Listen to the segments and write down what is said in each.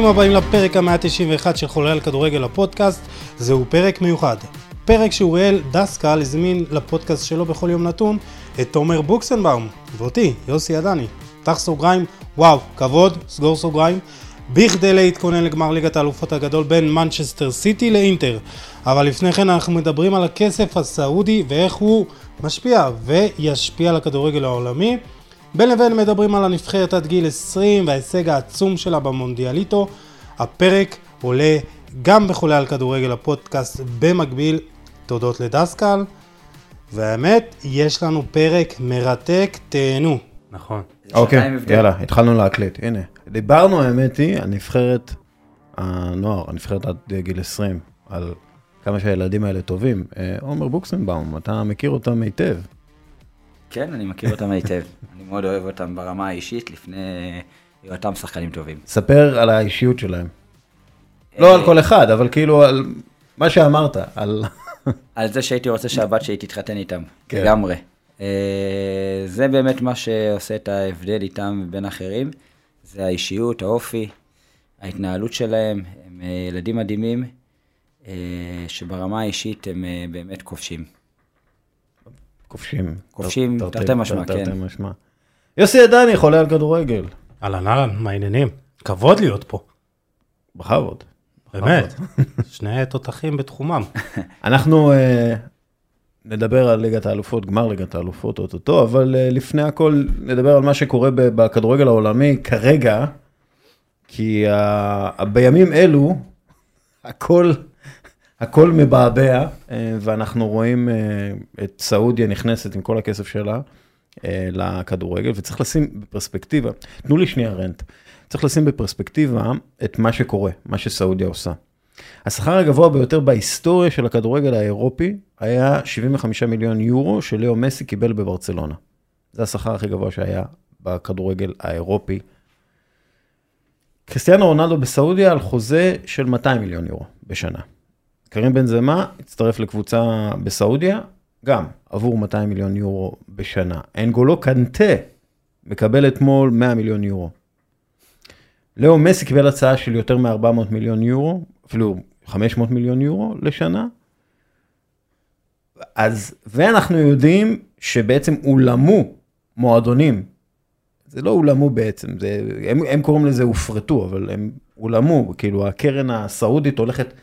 ברוכים הבאים לפרק ה-191 של חולל כדורגל הפודקאסט, זהו פרק מיוחד. פרק שאוריאל דסקל הזמין לפודקאסט שלו בכל יום נתון את תומר בוקסנבאום ואותי, יוסי עדני. פתח סוגריים, וואו, כבוד, סגור סוגריים. בכדי להתכונן לגמר ליגת האלופות הגדול בין מנצ'סטר סיטי לאינטר. אבל לפני כן אנחנו מדברים על הכסף הסעודי ואיך הוא משפיע וישפיע על הכדורגל העולמי. בין לבין מדברים על הנבחרת עד גיל 20 וההישג העצום שלה במונדיאליטו. הפרק עולה גם בחולה על כדורגל הפודקאסט במקביל, תודות לדסקל. והאמת, יש לנו פרק מרתק, תהנו. נכון. אוקיי, יאללה, התחלנו להקליט, הנה. דיברנו, האמת היא, על נבחרת הנוער, הנבחרת עד גיל 20, על כמה שהילדים האלה טובים. אה, עומר בוקסנבאום, אתה מכיר אותם היטב. כן, אני מכיר אותם היטב. מאוד אוהב אותם ברמה האישית, לפני היותם שחקנים טובים. ספר על האישיות שלהם. לא על כל אחד, אבל כאילו על מה שאמרת, על... על זה שהייתי רוצה שהבת שלי תתחתן איתם, כן. לגמרי. אה, זה באמת מה שעושה את ההבדל איתם ובין אחרים, זה האישיות, האופי, ההתנהלות שלהם, הם אה, ילדים מדהימים, אה, שברמה האישית הם אה, באמת כובשים. כובשים. כובשים, תרתי- תרתי משמע, תרתי כן. משמע. יוסי עדני חולה על כדורגל, אהלן אהלן, מה העניינים? כבוד להיות פה, בכבוד. באמת. שני תותחים בתחומם. אנחנו אה, נדבר על ליגת האלופות, גמר ליגת האלופות אוטוטו, אבל אה, לפני הכל נדבר על מה שקורה בכדורגל העולמי כרגע, כי ה- בימים אלו הכל, הכל מבעבע, אה, ואנחנו רואים אה, את סעודיה נכנסת עם כל הכסף שלה אה, לכדורגל, וצריך לשים בפרספקטיבה, תנו לי שנייה רנט, צריך לשים בפרספקטיבה את מה שקורה, מה שסעודיה עושה. השכר הגבוה ביותר בהיסטוריה של הכדורגל האירופי היה 75 מיליון יורו שלאו מסי קיבל בברצלונה. זה השכר הכי גבוה שהיה בכדורגל האירופי. קריסטיאנו רונלדו בסעודיה על חוזה של 200 מיליון יורו בשנה. קרים בן זמה הצטרף לקבוצה בסעודיה, גם עבור 200 מיליון יורו בשנה. אנגולו קנטה מקבל אתמול 100 מיליון יורו. לאו מסי קיבל הצעה של יותר מ-400 מיליון יורו, אפילו 500 מיליון יורו לשנה. אז, ואנחנו יודעים שבעצם אולמו מועדונים, זה לא הולאמו בעצם, זה, הם, הם קוראים לזה הופרטו, אבל הם הולאמו, כאילו הקרן הסעודית הולכת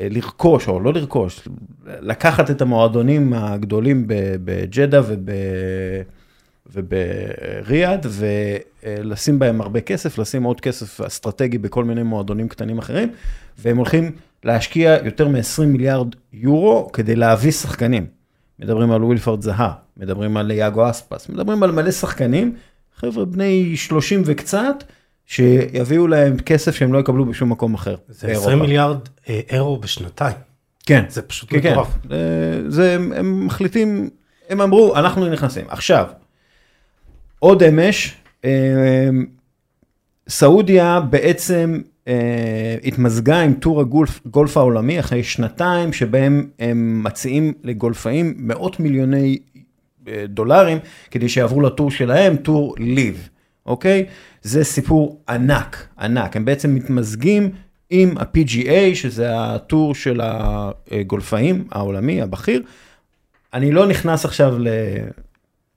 לרכוש, או לא לרכוש, לקחת את המועדונים הגדולים בג'דה וב... ובריאד, ולשים בהם הרבה כסף, לשים עוד כסף אסטרטגי בכל מיני מועדונים קטנים אחרים, והם הולכים להשקיע יותר מ-20 מיליארד יורו כדי להביא שחקנים. מדברים על ווילפרד זהה, מדברים על יאגו אספס, מדברים על מלא שחקנים, חבר'ה בני 30 וקצת, שיביאו להם כסף שהם לא יקבלו בשום מקום אחר. זה באירופה. 20 מיליארד אה, אירו בשנתיים. כן. זה פשוט כן, כן. מטורף. זה, זה, הם, הם מחליטים, הם אמרו, אנחנו נכנסים. עכשיו, עוד אמש, אה, סעודיה בעצם אה, התמזגה עם טור הגולף גולף העולמי אחרי שנתיים שבהם הם מציעים לגולפאים מאות מיליוני אה, דולרים כדי שיעברו לטור שלהם, טור ליב, אוקיי? זה סיפור ענק, ענק. הם בעצם מתמזגים עם ה-PGA, שזה הטור של הגולפאים העולמי, הבכיר. אני לא נכנס עכשיו ל...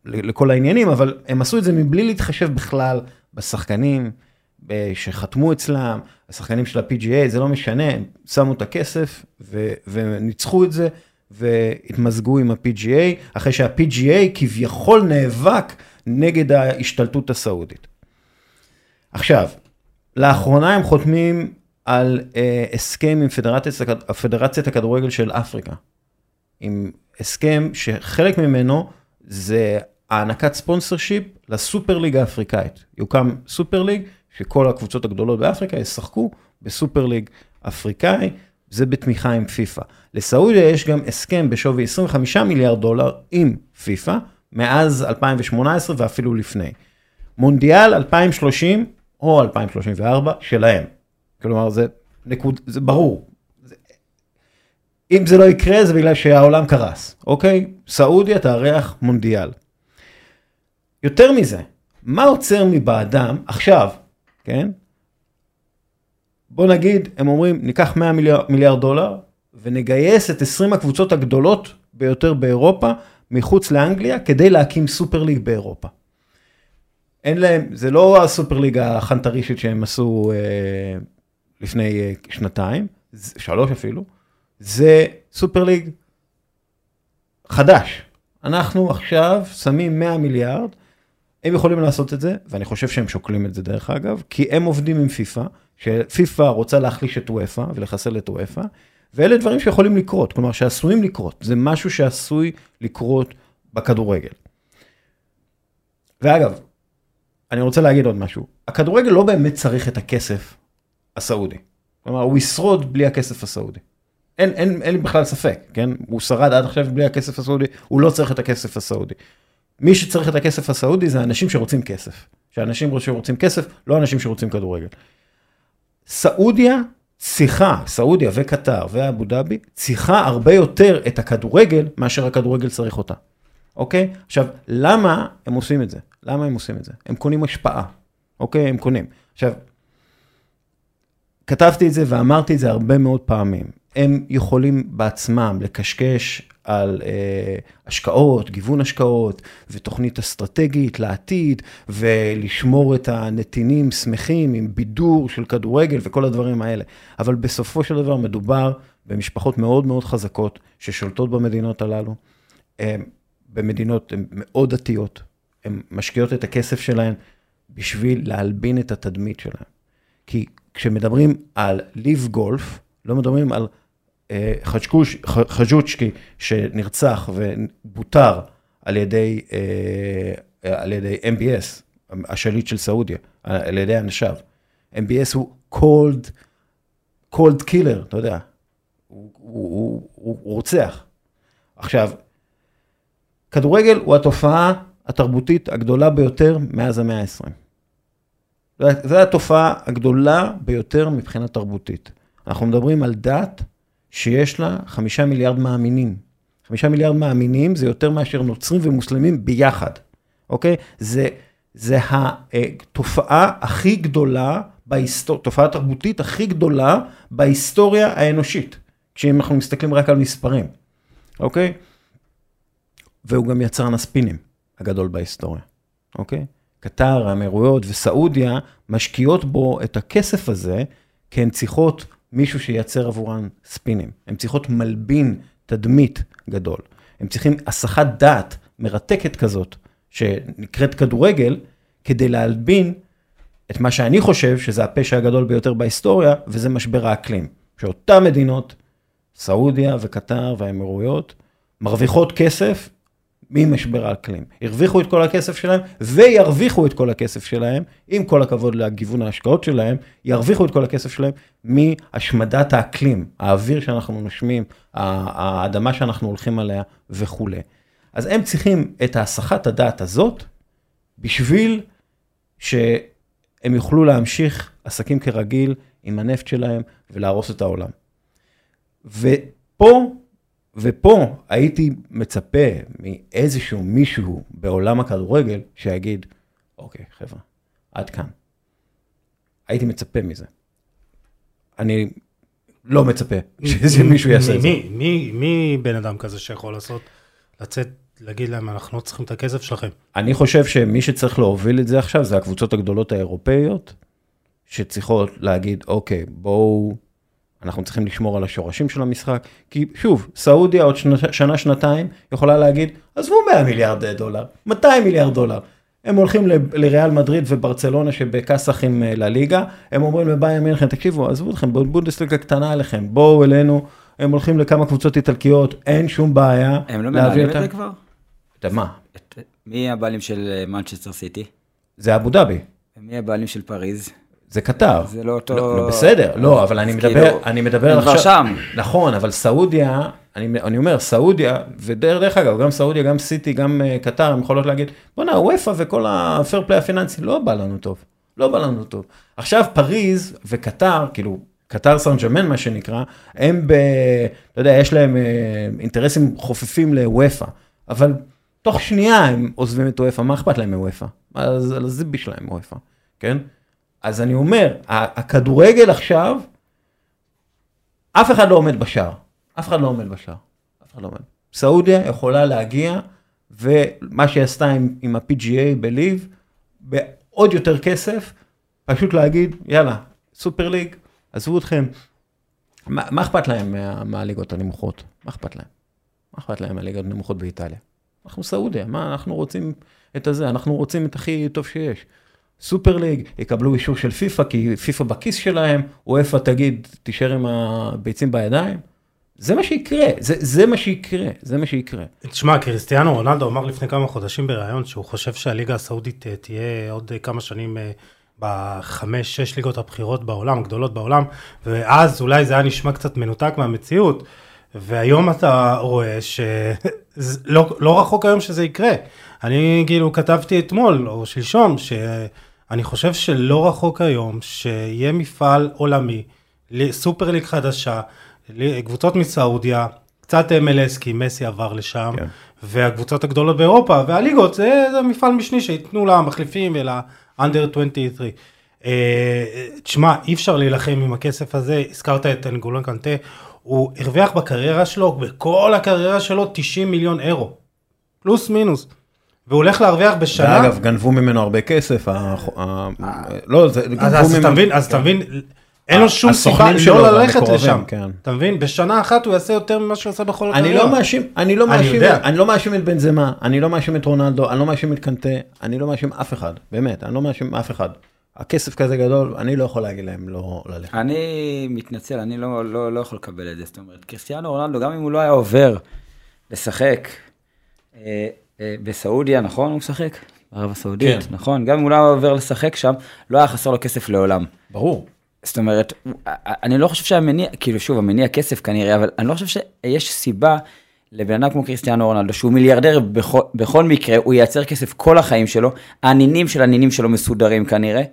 לכל העניינים, אבל הם עשו את זה מבלי להתחשב בכלל בשחקנים ב- שחתמו אצלם, השחקנים של ה-PGA, זה לא משנה, הם שמו את הכסף ו- וניצחו את זה והתמזגו עם ה-PGA, אחרי שה-PGA כביכול נאבק נגד ההשתלטות הסעודית. עכשיו, לאחרונה הם חותמים על אה, הסכם עם פדרציית, פדרציית הכדורגל של אפריקה. עם הסכם שחלק ממנו זה הענקת ספונסר שיפ לסופר ליג האפריקאית. יוקם סופר ליג שכל הקבוצות הגדולות באפריקה ישחקו בסופר ליג אפריקאי, זה בתמיכה עם פיפא. לסעודיה יש גם הסכם בשווי 25 מיליארד דולר עם פיפא, מאז 2018 ואפילו לפני. מונדיאל 2030 או 2034 שלהם. כלומר, זה, נקוד, זה ברור. זה, אם זה לא יקרה, זה בגלל שהעולם קרס, אוקיי? סעודיה תארח מונדיאל. יותר מזה, מה עוצר מבעדם עכשיו, כן? בוא נגיד, הם אומרים, ניקח 100 מיליארד, מיליארד דולר, ונגייס את 20 הקבוצות הגדולות ביותר באירופה, מחוץ לאנגליה, כדי להקים סופר ליג באירופה. אין להם, זה לא הסופר ליג החנטרישית שהם עשו אה, לפני אה, שנתיים, שלוש אפילו, זה סופר ליג חדש. אנחנו עכשיו שמים 100 מיליארד, הם יכולים לעשות את זה, ואני חושב שהם שוקלים את זה דרך אגב, כי הם עובדים עם פיפא, שפיפא רוצה להחליש את וופא ולחסל את וופא, ואלה דברים שיכולים לקרות, כלומר שעשויים לקרות, זה משהו שעשוי לקרות בכדורגל. ואגב, אני רוצה להגיד עוד משהו, הכדורגל לא באמת צריך את הכסף הסעודי. כלומר, הוא ישרוד בלי הכסף הסעודי. אין, אין, אין לי בכלל ספק, כן? הוא שרד עד עכשיו בלי הכסף הסעודי, הוא לא צריך את הכסף הסעודי. מי שצריך את הכסף הסעודי זה אנשים שרוצים כסף. שאנשים שרוצים כסף, לא אנשים שרוצים כדורגל. סעודיה צריכה, סעודיה וקטר ואבו דאבי, צריכה הרבה יותר את הכדורגל מאשר הכדורגל צריך אותה. אוקיי? עכשיו, למה הם עושים את זה? למה הם עושים את זה? הם קונים השפעה. אוקיי? הם קונים. עכשיו, כתבתי את זה ואמרתי את זה הרבה מאוד פעמים. הם יכולים בעצמם לקשקש על אה, השקעות, גיוון השקעות ותוכנית אסטרטגית לעתיד, ולשמור את הנתינים שמחים עם בידור של כדורגל וכל הדברים האלה. אבל בסופו של דבר מדובר במשפחות מאוד מאוד חזקות ששולטות במדינות הללו. הם, במדינות הן מאוד דתיות, הן משקיעות את הכסף שלהן בשביל להלבין את התדמית שלהן. כי כשמדברים על ליב גולף, לא מדברים על ח- חג'וצ'קי שנרצח ובוטר על ידי, אה, על ידי MBS, השליט של סעודיה, על ידי אנשיו. MBS הוא cold, cold killer, אתה יודע, הוא, הוא, הוא, הוא רוצח. עכשיו, כדורגל הוא התופעה התרבותית הגדולה ביותר מאז המאה ה-20. זו התופעה הגדולה ביותר מבחינה תרבותית. אנחנו מדברים על דת שיש לה חמישה מיליארד מאמינים. חמישה מיליארד מאמינים זה יותר מאשר נוצרים ומוסלמים ביחד, אוקיי? זה, זה התופעה הכי גדולה, בהיסטוריה, תופעה תרבותית הכי גדולה בהיסטוריה האנושית, כשאם אנחנו מסתכלים רק על מספרים, אוקיי? והוא גם יצרן הספינים הגדול בהיסטוריה, אוקיי? קטר, האמירויות וסעודיה משקיעות בו את הכסף הזה, כי הן צריכות מישהו שייצר עבורן ספינים. הן צריכות מלבין תדמית גדול. הם צריכים הסחת דעת מרתקת כזאת, שנקראת כדורגל, כדי להלבין את מה שאני חושב שזה הפשע הגדול ביותר בהיסטוריה, וזה משבר האקלים. שאותן מדינות, סעודיה וקטר והאמירויות, מרוויחות כסף ממשבר האקלים. הרוויחו את כל הכסף שלהם וירוויחו את כל הכסף שלהם, עם כל הכבוד לגיוון ההשקעות שלהם, ירוויחו את כל הכסף שלהם מהשמדת האקלים, האוויר שאנחנו נושמים, האדמה שאנחנו הולכים עליה וכולי. אז הם צריכים את הסחת הדעת הזאת בשביל שהם יוכלו להמשיך עסקים כרגיל עם הנפט שלהם ולהרוס את העולם. ופה ופה הייתי מצפה מאיזשהו מישהו בעולם הכדורגל שיגיד, אוקיי, חבר'ה, עד כאן. הייתי מצפה מזה. אני לא מצפה שמישהו יעשה את זה. מי, מי, מי בן אדם כזה שיכול לעשות, לצאת, להגיד להם, אנחנו לא צריכים את הכסף שלכם. אני חושב שמי שצריך להוביל את זה עכשיו, זה הקבוצות הגדולות האירופאיות, שצריכות להגיד, אוקיי, בואו אנחנו צריכים לשמור על השורשים של המשחק, כי שוב, סעודיה עוד שנה, שנה, שנתיים יכולה להגיד, עזבו 100 מיליארד דולר, 200 מיליארד דולר. הם הולכים ל- לריאל מדריד וברצלונה שבכסח עם אה, לליגה, הם אומרים לביירן מינכן, תקשיבו, עזבו אתכם, בונדסליגה קטנה עליכם, בואו אלינו, הם הולכים לכמה קבוצות איטלקיות, אין שום בעיה. הם לא מנהלים את. זה כבר? את מה? את- מי הבעלים של מנצ'סטר סיטי? זה אבו דאבי, ומי הבעלים של פריז? זה קטר. זה לא אותו... לא, לא בסדר, לא, אבל אני אז מדבר, כאילו, אני מדבר כבר שם. נכון, אבל סעודיה, אני, אני אומר, סעודיה, ודרך אגב, גם סעודיה, גם סיטי, גם אה, קטר, הם יכולות להגיד, בוא'נה, אופ"א וכל הפייר פליי הפיננסי, לא בא לנו טוב, לא בא לנו טוב. עכשיו פריז וקטר, כאילו, קטר סן ג'מן, מה שנקרא, הם ב... אתה יודע, יש להם אה, אינטרסים חופפים לאופ"א, אבל תוך שנייה הם עוזבים את וופא, מה אכפת להם מוופא? אז על הזיבי שלהם וופא, כן? אז אני אומר, הכדורגל עכשיו אף אחד לא עומד בשער, אף אחד לא עומד בשער, אף אחד לא עומד. סעודיה יכולה להגיע, ומה שהיא עשתה עם, עם ה-PGA בליב, בעוד יותר כסף, פשוט להגיד, יאללה, סופר ליג, עזבו אתכם. מה, מה אכפת להם מה, מהליגות הנמוכות? מה אכפת להם? מה אכפת להם מהליגות הנמוכות באיטליה? אנחנו סעודיה, מה אנחנו רוצים את הזה? אנחנו רוצים את הכי טוב שיש. סופר ליג, יקבלו אישור של פיפא, כי פיפא בכיס שלהם, וופא תגיד, תישאר עם הביצים בידיים. זה מה שיקרה, זה, זה מה שיקרה, זה מה שיקרה. תשמע, קריסטיאנו רונלדו אמר לפני כמה חודשים בריאיון שהוא חושב שהליגה הסעודית אה, תהיה עוד אה, כמה שנים אה, בחמש, שש ליגות הבכירות בעולם, הגדולות בעולם, ואז אולי זה היה נשמע קצת מנותק מהמציאות, והיום אתה רואה שלא לא רחוק היום שזה יקרה. אני כאילו כתבתי אתמול, או שלשום, שאני חושב שלא רחוק היום שיהיה מפעל עולמי, סופר ליג חדשה, קבוצות מסעודיה, קצת MLS כי מסי עבר לשם, כן. והקבוצות הגדולות באירופה, והליגות זה, זה מפעל משני שייתנו למחליפים ול-under 23. אה, תשמע, אי אפשר להילחם עם הכסף הזה, הזכרת את אנגולון קנטה, הוא הרוויח בקריירה שלו, בכל הקריירה שלו 90 מיליון אירו, פלוס מינוס. והוא הולך להרוויח בשנה. ואגב, גנבו ממנו הרבה כסף, לא, זה גנבו ממנו. אז אתה מבין, אז אתה מבין, אין לו שום סיבה לא ללכת לשם. כן. אתה מבין? בשנה אחת הוא יעשה יותר ממה שהוא עושה בכל הקריירה. אני לא מאשים, אני לא מאשים, אני לא מאשים את בנזמה, אני לא מאשים את רונלדו, אני לא מאשים את קנטה, אני לא מאשים אף אחד, באמת, אני לא מאשים אף אחד. הכסף כזה גדול, אני לא יכול להגיד להם לא ללכת. אני מתנצל, אני לא, לא, לא יכול לקבל את זה. זאת אומרת, קריסטיאנו רונלדו, גם אם הוא לא היה עובר לשחק אה, אה, בסעודיה, נכון? הוא משחק? ערב הסעודית, כן. נכון? גם אם הוא לא היה עובר לשחק שם, לא היה חסר לו כסף לעולם. ברור. זאת אומרת, אני לא חושב שהמניע, כאילו שוב, המניע כסף כנראה, אבל אני לא חושב שיש סיבה לבן אדם כמו קריסטיאנו רונלדו, שהוא מיליארדר בכל, בכל מקרה, הוא ייצר כסף כל החיים שלו, הנינים של הנינים שלו מסודרים כנראה.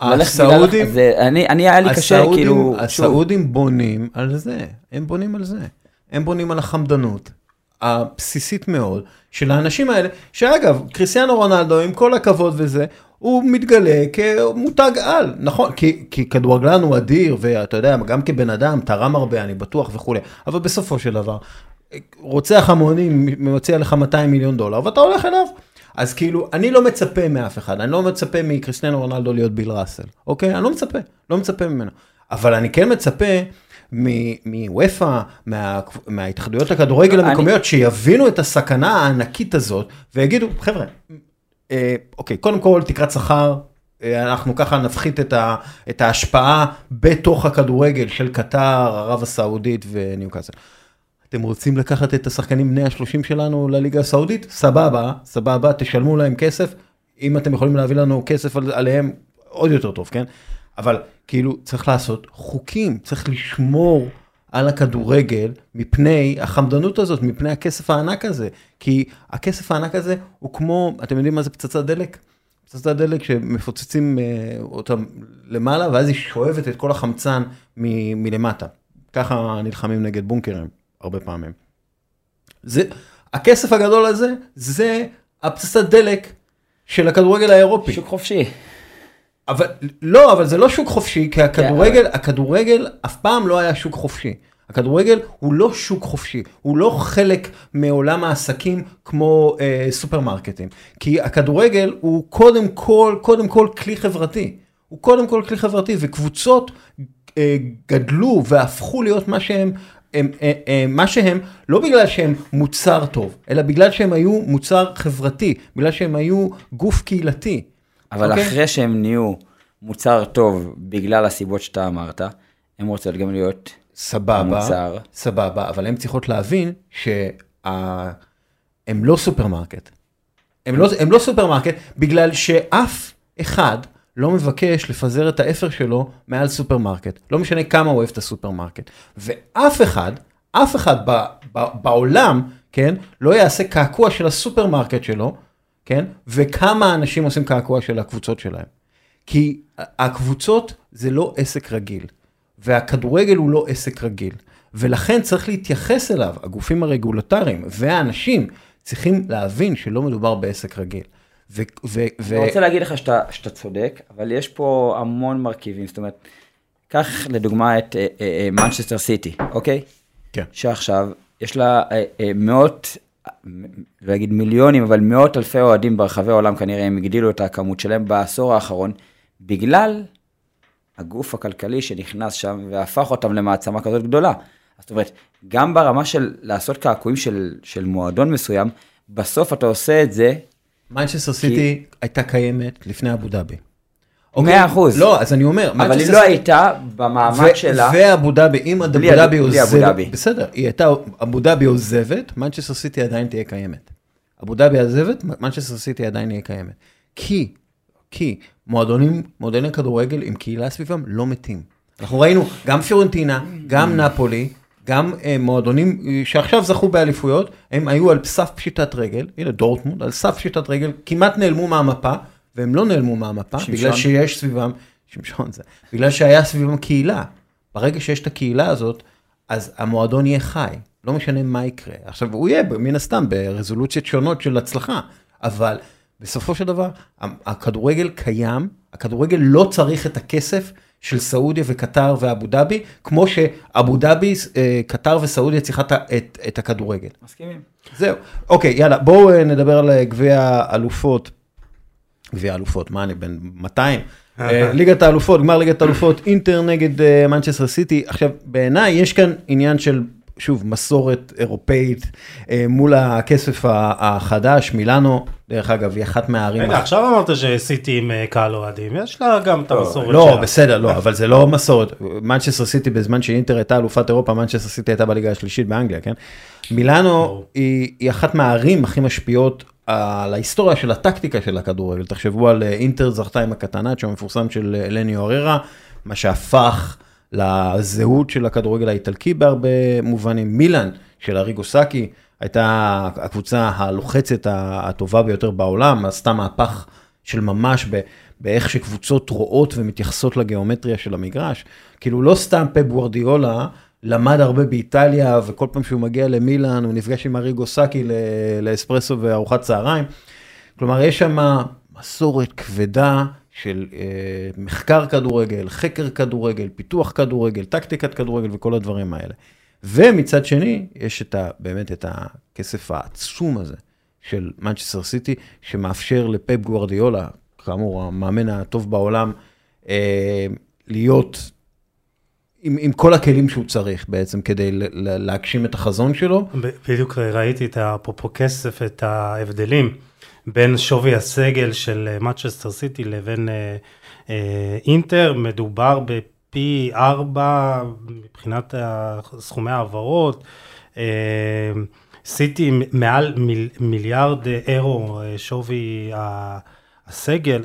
הסעודים, זה, אני, אני היה לי קשה, כאילו... הסעודים שוב. בונים על זה, הם בונים על זה. הם בונים על החמדנות הבסיסית מאוד של האנשים האלה, שאגב, קריסטיאנו רונלדו, עם כל הכבוד וזה, הוא מתגלה כמותג על, נכון, כי, כי כדורגלן הוא אדיר, ואתה יודע, גם כבן אדם, תרם הרבה, אני בטוח וכולי, אבל בסופו של דבר, רוצח המונים מציע לך 200 מיליון דולר, ואתה הולך אליו. אז כאילו, אני לא מצפה מאף אחד, אני לא מצפה מקריסטיאנו רונלדו להיות ביל ראסל, אוקיי? אני לא מצפה, לא מצפה ממנו. אבל אני כן מצפה מוופא, מה, מההתאחדויות הכדורגל המקומיות. שיבינו את הסכנה הענקית הזאת, ויגידו, חבר'ה, אוקיי, קודם כל תקרת שכר, אה, אנחנו ככה נפחית את, ה, את ההשפעה בתוך הכדורגל של קטר, ערב הסעודית וניוקאסל. אתם רוצים לקחת את השחקנים בני ה-30 שלנו לליגה הסעודית? סבבה, סבבה, תשלמו להם כסף. אם אתם יכולים להביא לנו כסף על, עליהם, עוד יותר טוב, כן? אבל כאילו צריך לעשות חוקים, צריך לשמור על הכדורגל מפני החמדנות הזאת, מפני הכסף הענק הזה. כי הכסף הענק הזה הוא כמו, אתם יודעים מה זה פצצת דלק? פצצת דלק שמפוצצים uh, אותה למעלה, ואז היא שואבת את כל החמצן מ- מלמטה. ככה נלחמים נגד בונקרים הרבה פעמים. זה, הכסף הגדול הזה, זה הפצצת דלק של הכדורגל האירופי. שוק חופשי. אבל לא, אבל זה לא שוק חופשי, כי הכדורגל, כן, הכדורגל אף פעם לא היה שוק חופשי. הכדורגל הוא לא שוק חופשי, הוא לא חלק מעולם העסקים כמו אה, סופרמרקטים. כי הכדורגל הוא קודם כל, קודם כל כלי חברתי. הוא קודם כל כלי חברתי, וקבוצות אה, גדלו והפכו להיות מה שהם, הם, אה, אה, מה שהם, לא בגלל שהם מוצר טוב, אלא בגלל שהם היו מוצר חברתי, בגלל שהם היו גוף קהילתי. אבל okay. אוקיי? אחרי שהם נהיו מוצר טוב בגלל הסיבות שאתה אמרת, הם רוצות גם להיות סבבה, מוצר. סבבה, אבל הן צריכות להבין שהם לא סופרמרקט. הם לא, הם לא סופרמרקט בגלל שאף אחד לא מבקש לפזר את האפר שלו מעל סופרמרקט. לא משנה כמה הוא אוהב את הסופרמרקט. ואף אחד, אף אחד ב, ב, בעולם, כן, לא יעשה קעקוע של הסופרמרקט שלו, כן, וכמה אנשים עושים קעקוע של הקבוצות שלהם. כי הקבוצות זה לא עסק רגיל. והכדורגל הוא לא עסק רגיל. ולכן צריך להתייחס אליו, הגופים הרגולטריים והאנשים צריכים להבין שלא מדובר בעסק רגיל. ו- ו- אני ו- רוצה להגיד לך שאתה, שאתה צודק, אבל יש פה המון מרכיבים, זאת אומרת, קח לדוגמה את מנצ'סטר סיטי, אוקיי? כן. שעכשיו יש לה אה, אה, מאות, לא אגיד מיליונים, אבל מאות אלפי אוהדים ברחבי העולם כנראה, הם הגדילו את הכמות שלהם בעשור האחרון, בגלל הגוף הכלכלי שנכנס שם והפך אותם למעצמה כזאת גדולה. זאת אומרת, גם ברמה של לעשות קעקועים של, של מועדון מסוים, בסוף אתה עושה את זה, מנצ'סטר סיטי הייתה קיימת לפני אבו דאבי. מאה אחוז. לא, אז אני אומר, אבל היא לא הייתה במעמד שלה. ואבו דאבי, אם אבו דאבי עוזבת. בסדר, היא הייתה, אבו דאבי עוזבת, מנצ'סטר סיטי עדיין תהיה קיימת. אבו דאבי עוזבת, מנצ'סטר סיטי עדיין תהיה קיימת. כי, כי מועדונים, מועדוני כדורגל עם קהילה סביבם לא מתים. אנחנו ראינו גם פיורנטינה, גם נפולי, גם אה, מועדונים אה, שעכשיו זכו באליפויות, הם היו על סף פשיטת רגל, הנה דורטמונד, על סף פשיטת רגל, כמעט נעלמו מהמפה, והם לא נעלמו מהמפה, שמשון. בגלל שיש סביבם, שמשון זה, בגלל שהיה סביבם קהילה. ברגע שיש את הקהילה הזאת, אז המועדון יהיה חי, לא משנה מה יקרה. עכשיו, הוא יהיה מן הסתם ברזולוציות שונות של הצלחה, אבל בסופו של דבר, הכדורגל קיים, הכדורגל לא צריך את הכסף של סעודיה וקטר ואבו דאבי, כמו שאבו דאבי, אה, קטר וסעודיה צריכה את, את הכדורגל. מסכימים. זהו. אוקיי, יאללה, בואו אה, נדבר על אה, גביע האלופות. גביע האלופות, מה אני בן 200? אה, ליגת האלופות, גמר ליגת האלופות, אינטר נגד אה, מנצ'סטר סיטי. עכשיו, בעיניי יש כאן עניין של, שוב, מסורת אירופאית אה, מול הכסף החדש, מילאנו, דרך אגב, היא אחת מהערים. רגע, עכשיו אמרת שסיטי עם אה, קהל אוהדים, יש לה גם את המסורת לא, שלה. בסדר, לא, אבל זה לא מסורת. מנצ'סטר סיטי בזמן שאינטר הייתה אלופת אירופה, מנצ'סטר סיטי הייתה בליגה השלישית באנגליה, כן? מילאנו היא אחת מהערים הכי משפיעות על ההיסטוריה של הטקטיקה של הכדורגל. תחשבו על אה, אינטר זכתה עם הקטנאצ'ו המפורסם של אה, הלניו הררה, מה שהפך לזהות של הכדורגל האיטלקי בהרבה מובנים. מילאן של אריגו סאקי הייתה הקבוצה הלוחצת הטובה ביותר בעולם, עשתה מהפך של ממש ב, באיך שקבוצות רואות ומתייחסות לגיאומטריה של המגרש. כאילו לא סתם פפ למד הרבה באיטליה, וכל פעם שהוא מגיע למילאן הוא נפגש עם אריגו סאקי לאספרסו וארוחת צהריים. כלומר, יש שם מסורת כבדה של אה, מחקר כדורגל, חקר כדורגל, פיתוח כדורגל, טקטיקת כדורגל וכל הדברים האלה. ומצד שני, יש את ה, באמת את הכסף העצום הזה של מנצ'סטר סיטי, שמאפשר לפפ גוורדיולה, כאמור, המאמן הטוב בעולם, אה, להיות עם, עם כל הכלים שהוא צריך בעצם כדי להגשים את החזון שלו. בדיוק ראיתי את אפרופו כסף, את ההבדלים בין שווי הסגל של מנצ'סטר סיטי לבין אה, אה, אינטר, מדובר בפי ארבע מבחינת סכומי ההעברות. אה, סיטי מעל מיל, מיליארד אירו אה, שווי ה- הסגל,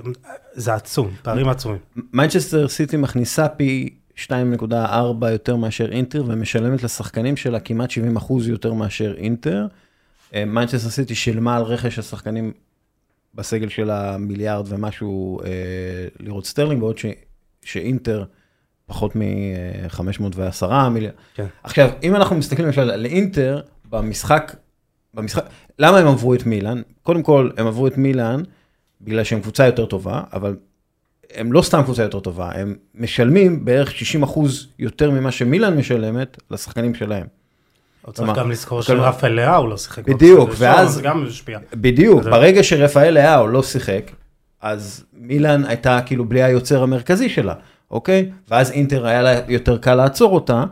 זה עצום, פערים עצומים. מנצ'סטר סיטי מכניסה פי 2.4 יותר מאשר אינטר ומשלמת לשחקנים שלה כמעט 70 אחוז יותר מאשר אינטר. אה, מנצ'סטר סיטי שילמה על רכש השחקנים בסגל שלה מיליארד ומשהו אה, לירות סטרלינג, בעוד ש, שאינטר פחות מ-510 מיליארד. כן. עכשיו, אם אנחנו מסתכלים למשל על אינטר, במשחק, במשחק, למה הם עברו את מילאן? קודם כל, הם עברו את מילאן בגלל שהם קבוצה יותר טובה, אבל הם לא סתם קבוצה יותר טובה, הם משלמים בערך 60 אחוז יותר ממה שמילאן משלמת לשחקנים שלהם. צריך גם לזכור שרפאל לאהו לא שיחק. בדיוק, ואז- גם משפיע. בדיוק, ברגע שרפאל לאהו לא שיחק, אז מילאן הייתה כאילו בלי היוצר המרכזי שלה, אוקיי? ואז אינטר היה לה יותר קל לעצור אותה,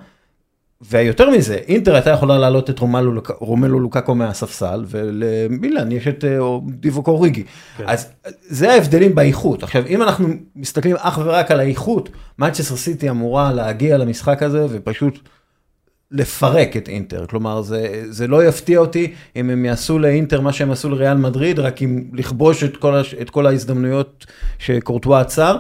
ויותר מזה, אינטר הייתה יכולה להעלות את רומלו, רומלו לוקקו מהספסל, ולמילאן יש את אה, דיווק אוריגי. כן. אז זה ההבדלים באיכות. עכשיו, אם אנחנו מסתכלים אך ורק על האיכות, מנצ'סטר סיטי אמורה להגיע למשחק הזה ופשוט לפרק את אינטר. כלומר, זה, זה לא יפתיע אותי אם הם יעשו לאינטר מה שהם עשו לריאל מדריד, רק אם לכבוש את כל, את כל ההזדמנויות שקורטואה עצר.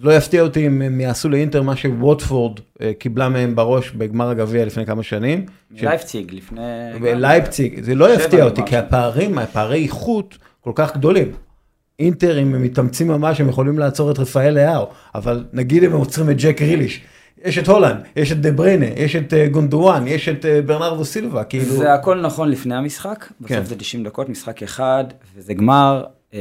לא יפתיע אותי אם הם יעשו לאינטר מה שווטפורד אה, קיבלה מהם בראש בגמר הגביע לפני כמה שנים. לייפציג לפני... בלייפציג, זה לא יפתיע אותי. כי הפערים, הפערי איכות כל כך גדולים. אינטר, אם הם מתאמצים ממש, הם יכולים לעצור את רפאל לאהו, אבל נגיד הם עוצרים את ג'ק גריליש, יש את הולנד, יש את דה בריינה, יש את אה, גונדואן, יש את אה, ברנרדו סילבה, כאילו... זה הכל נכון לפני המשחק, כן. בסוף זה 90 דקות, משחק אחד, וזה גמר. אה,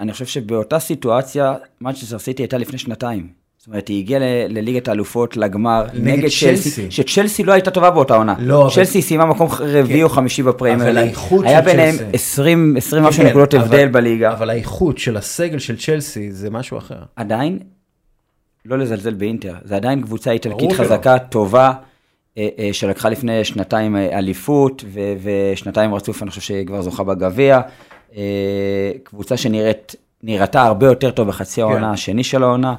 אני חושב שבאותה סיטואציה, מנצ'סטר סיטי הייתה לפני שנתיים. זאת אומרת, היא הגיעה לליגת האלופות, לגמר, נגד צ'לסי. צ'לסי, שצ'לסי לא הייתה טובה באותה עונה. לא, אבל- צ'לסי סיימה מקום רביעי או חמישי בליגה. האיכות היה ביניהם צ'לסי. 20 20 משהו כן, נקודות הבדל בליגה. אבל האיכות של הסגל של צ'לסי זה משהו אחר. עדיין, לא לזלזל באינטר, זה עדיין קבוצה איטלקית. חזקה, טובה, אה, אה, שלקחה לפני שנתיים אליפות, ושנתיים רצוף אני חושב שהיא כבר זוכה בגביע. אה, קבוצה שנראית, נראתה הרבה יותר טוב בחצי העונה השני של העונה,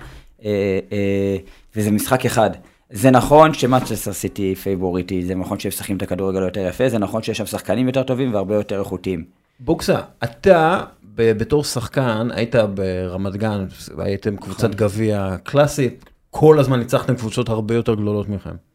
אה, אה, וזה משחק אחד. זה נכון שמנצ'סטר סיטי פייבוריטית, זה נכון שהם משחקים את הכדורגל יותר יפה, זה נכון שיש שם שחקנים יותר טובים והרבה יותר איכותיים. בוקסה, אתה בתור שחקן היית ברמת גן, הייתם קבוצת גביע קלאסית, כל הזמן ניצחתם קבוצות הרבה יותר גדולות מכם.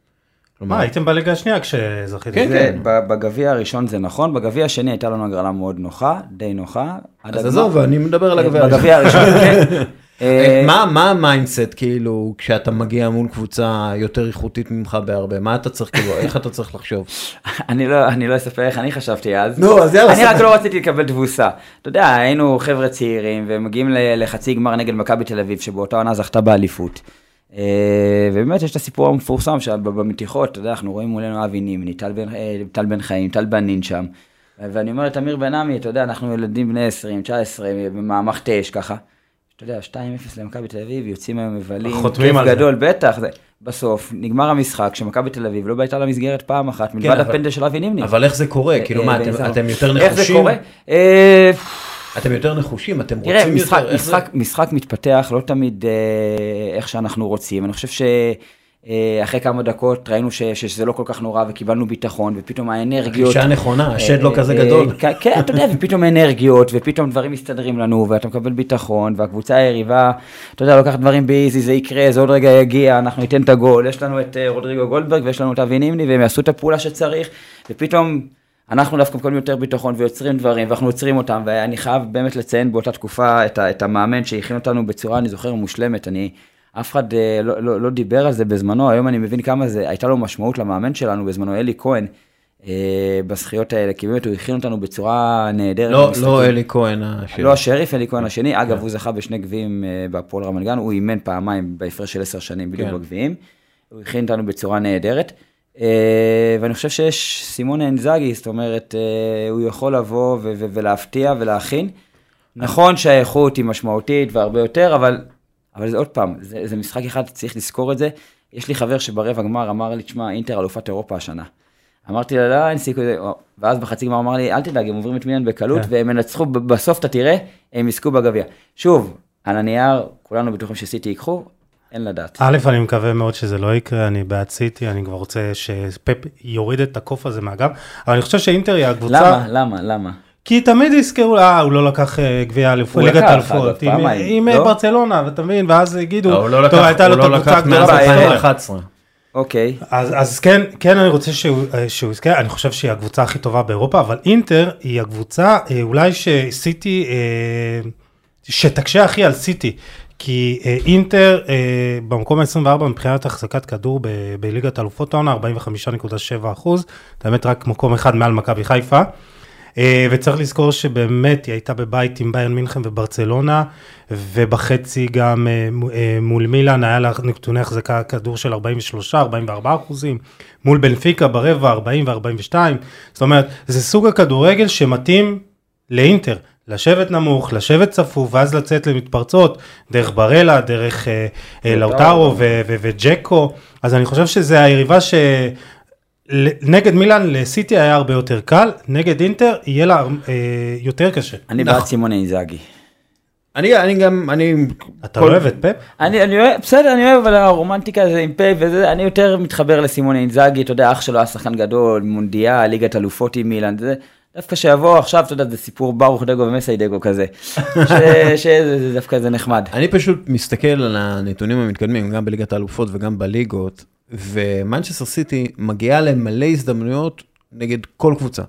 כלומר, מה, הייתם בליגה השנייה כשזכיתם? כן, ב- בגביע הראשון זה נכון, בגביע השני הייתה לנו הגרלה מאוד נוחה, די נוחה. אז. עזוב, אני מדבר על הגביע. הראשון. בגביע הראשון, כן. אה, מה מה המיינדסט כאילו כשאתה מגיע מול קבוצה יותר איכותית ממך בהרבה מה אתה צריך כאילו איך אתה צריך לחשוב. אני לא, אני לא אספר איך אני חשבתי אז. נו, אז יאללה, אני רק. לא רציתי לקבל תבוסה. אתה יודע, היינו חבר'ה צעירים ומגיעים ל- לחצי גמר נגד מכבי תל אביב, שבאותה עונה זכתה באליפות. אה, ובאמת יש את הסיפור המפורסם שבמתיחות, אתה יודע, אנחנו רואים מולנו אבי נימני, טל בן, אה, חיים, טל בנין שם. ואני אומר לתמיר בן עמי, אתה יודע, אנחנו ילדים בני 20, 19, במעמך תש ככה. אתה יודע, 2-0 למכבי תל אביב, יוצאים היום מבלים, חותמים כיף על זה. גדול, בטח. זה, בסוף, נגמר המשחק, שמכבי תל אביב לא בעיטה למסגרת פעם אחת, מלבד אבל- הפנדל של אבי נימני. אבל איך זה קורה כאילו אה, מה אה, אתם- אתם יותר איך זה נחושים קורה? אה, אתם יותר נחושים אתם רוצים משחק, יותר איך זה- משחק, משחק מתפתח לא תמיד אה, איך שאנחנו רוצים. אני חושב שאחרי כמה דקות ראינו ש, שזה לא כל כך נורא וקיבלנו ביטחון, ופתאום האנרגיות... גישה נכונה השד לא אה, כזה אה, גדול. כן, כן, אתה יודע, ופתאום אנרגיות, ופתאום דברים מסתדרים לנו, ואתה מקבל ביטחון, והקבוצה היריבה, אתה יודע, לוקחת דברים באיזי, זה יקרה, זה עוד רגע יגיע, אנחנו ניתן את הגול, יש לנו את אה, רודריגו גולדברג, ויש לנו את אבי נימני, והם יעשו את הפעולה שצריך, ופתאום... אנחנו דווקא מקבלים יותר ביטחון ויוצרים דברים, ואנחנו יוצרים אותם, ואני חייב באמת לציין באותה תקופה את, את המאמן שהכין אותנו בצורה, אני זוכר, מושלמת. אני, אף אחד אה, לא, לא, לא דיבר על זה בזמנו, היום אני מבין כמה זה, הייתה לו משמעות למאמן שלנו בזמנו, אלי כהן, אה, בזכיות האלה, כי באמת הוא הכין אותנו בצורה נהדרת. לא. לא אלי כהן השני. לא השריף, אלי כהן השני. אגב, הוא זכה בשני גביעים אה, בהפועל רמת גן, הוא אימן פעמיים בהפרש של עשר שנים בדיוק כן. בגביעים. הוא הכין אותנו בצורה נהדרת. אה, ואני חושב שיש סימון אנזאגי, זאת אומרת, אה, הוא יכול לבוא ו- ו- ולהפתיע ולהכין. נכון שהאיכות היא משמעותית והרבה יותר, אבל, אבל זה עוד פעם, זה, זה משחק אחד, צריך לזכור את זה. יש לי חבר שברבע גמר אמר לי, תשמע, אינטר אלופת אירופה השנה. אמרתי לו, לא, אין סיכוי, ואז בחצי גמר אמר לי, אל תדאג, הם עוברים את מילן בקלות, כן. והם ינצחו, בסוף אתה תראה, הם יזכו בגביע. שוב, על הנייר, כולנו בטוחים שסיטי ייקחו, אין לדעת. א', אני מקווה מאוד שזה לא יקרה, אני בעד סיטי, אני כבר רוצה שפפ יוריד את הקוף הזה מהגב, אבל אני חושב שאינטר היא הקבוצה, למה? למה? למה? כי תמיד יזכרו, אה, הוא לא לקח אה, גביע אליפות, ליגת אגב, עם- לא? ברצלונה, ואתה מבין, ואז יגידו, הוא לא טוב, לקח הייתה לו הוא את לא הקבוצה הגדולה בהיסטוריה. 2011. אוקיי. אז, אז כן, כן אני רוצה שהוא, אה, שהוא יזכה, אני חושב שהיא הקבוצה הכי טובה באירופה, אבל אינטר היא הקבוצה אה, אולי שסיטי, שתקשה הכי על סיטי, כי אה, אינטר אה, במקום ה-24 מבחינת החזקת כדור בליגת אלופות העונה, 45.7 אחוז, באמת רק מקום אחד מעל מכבי חיפה. אה, וצריך לזכור שבאמת היא הייתה בבית עם ביירן מינכן וברצלונה, ובחצי גם אה, אה, מול מילאן היה לה נתוני החזקה כדור של 43-44 אחוזים, מול בנפיקה ברבע 40 ו-42, זאת אומרת, זה סוג הכדורגל שמתאים לאינטר. לשבת נמוך, לשבת צפוף, ואז לצאת למתפרצות, דרך ברלה, דרך אה, אה, לאוטרו וג'קו, אז אני חושב שזה היריבה ש... נגד מילאן לסיטי היה הרבה יותר קל, נגד אינטר יהיה לה אה, יותר קשה. אני נכון. בעד סימון אינזאגי. אני אני גם אני אתה כל- לא אוהב את פפ? אני, אני אוהב, בסדר, אני אוהב, אבל הרומנטיקה זה עם פה וזה, אני יותר מתחבר לסימון אינזאגי, אתה יודע, אח שלו היה שחקן גדול, מונדיאל, ליגת אלופות עם מילאן, זה, דווקא שיבוא עכשיו, אתה יודע, זה סיפור ברוך דגו ומסי דגו כזה, שזה זה דווקא זה נחמד. אני פשוט מסתכל על הנתונים המתקדמים גם בליגת האלופות וגם בליגות ומנצ'סטר סיטי מגיעה למלא הזדמנויות נגד כל קבוצה.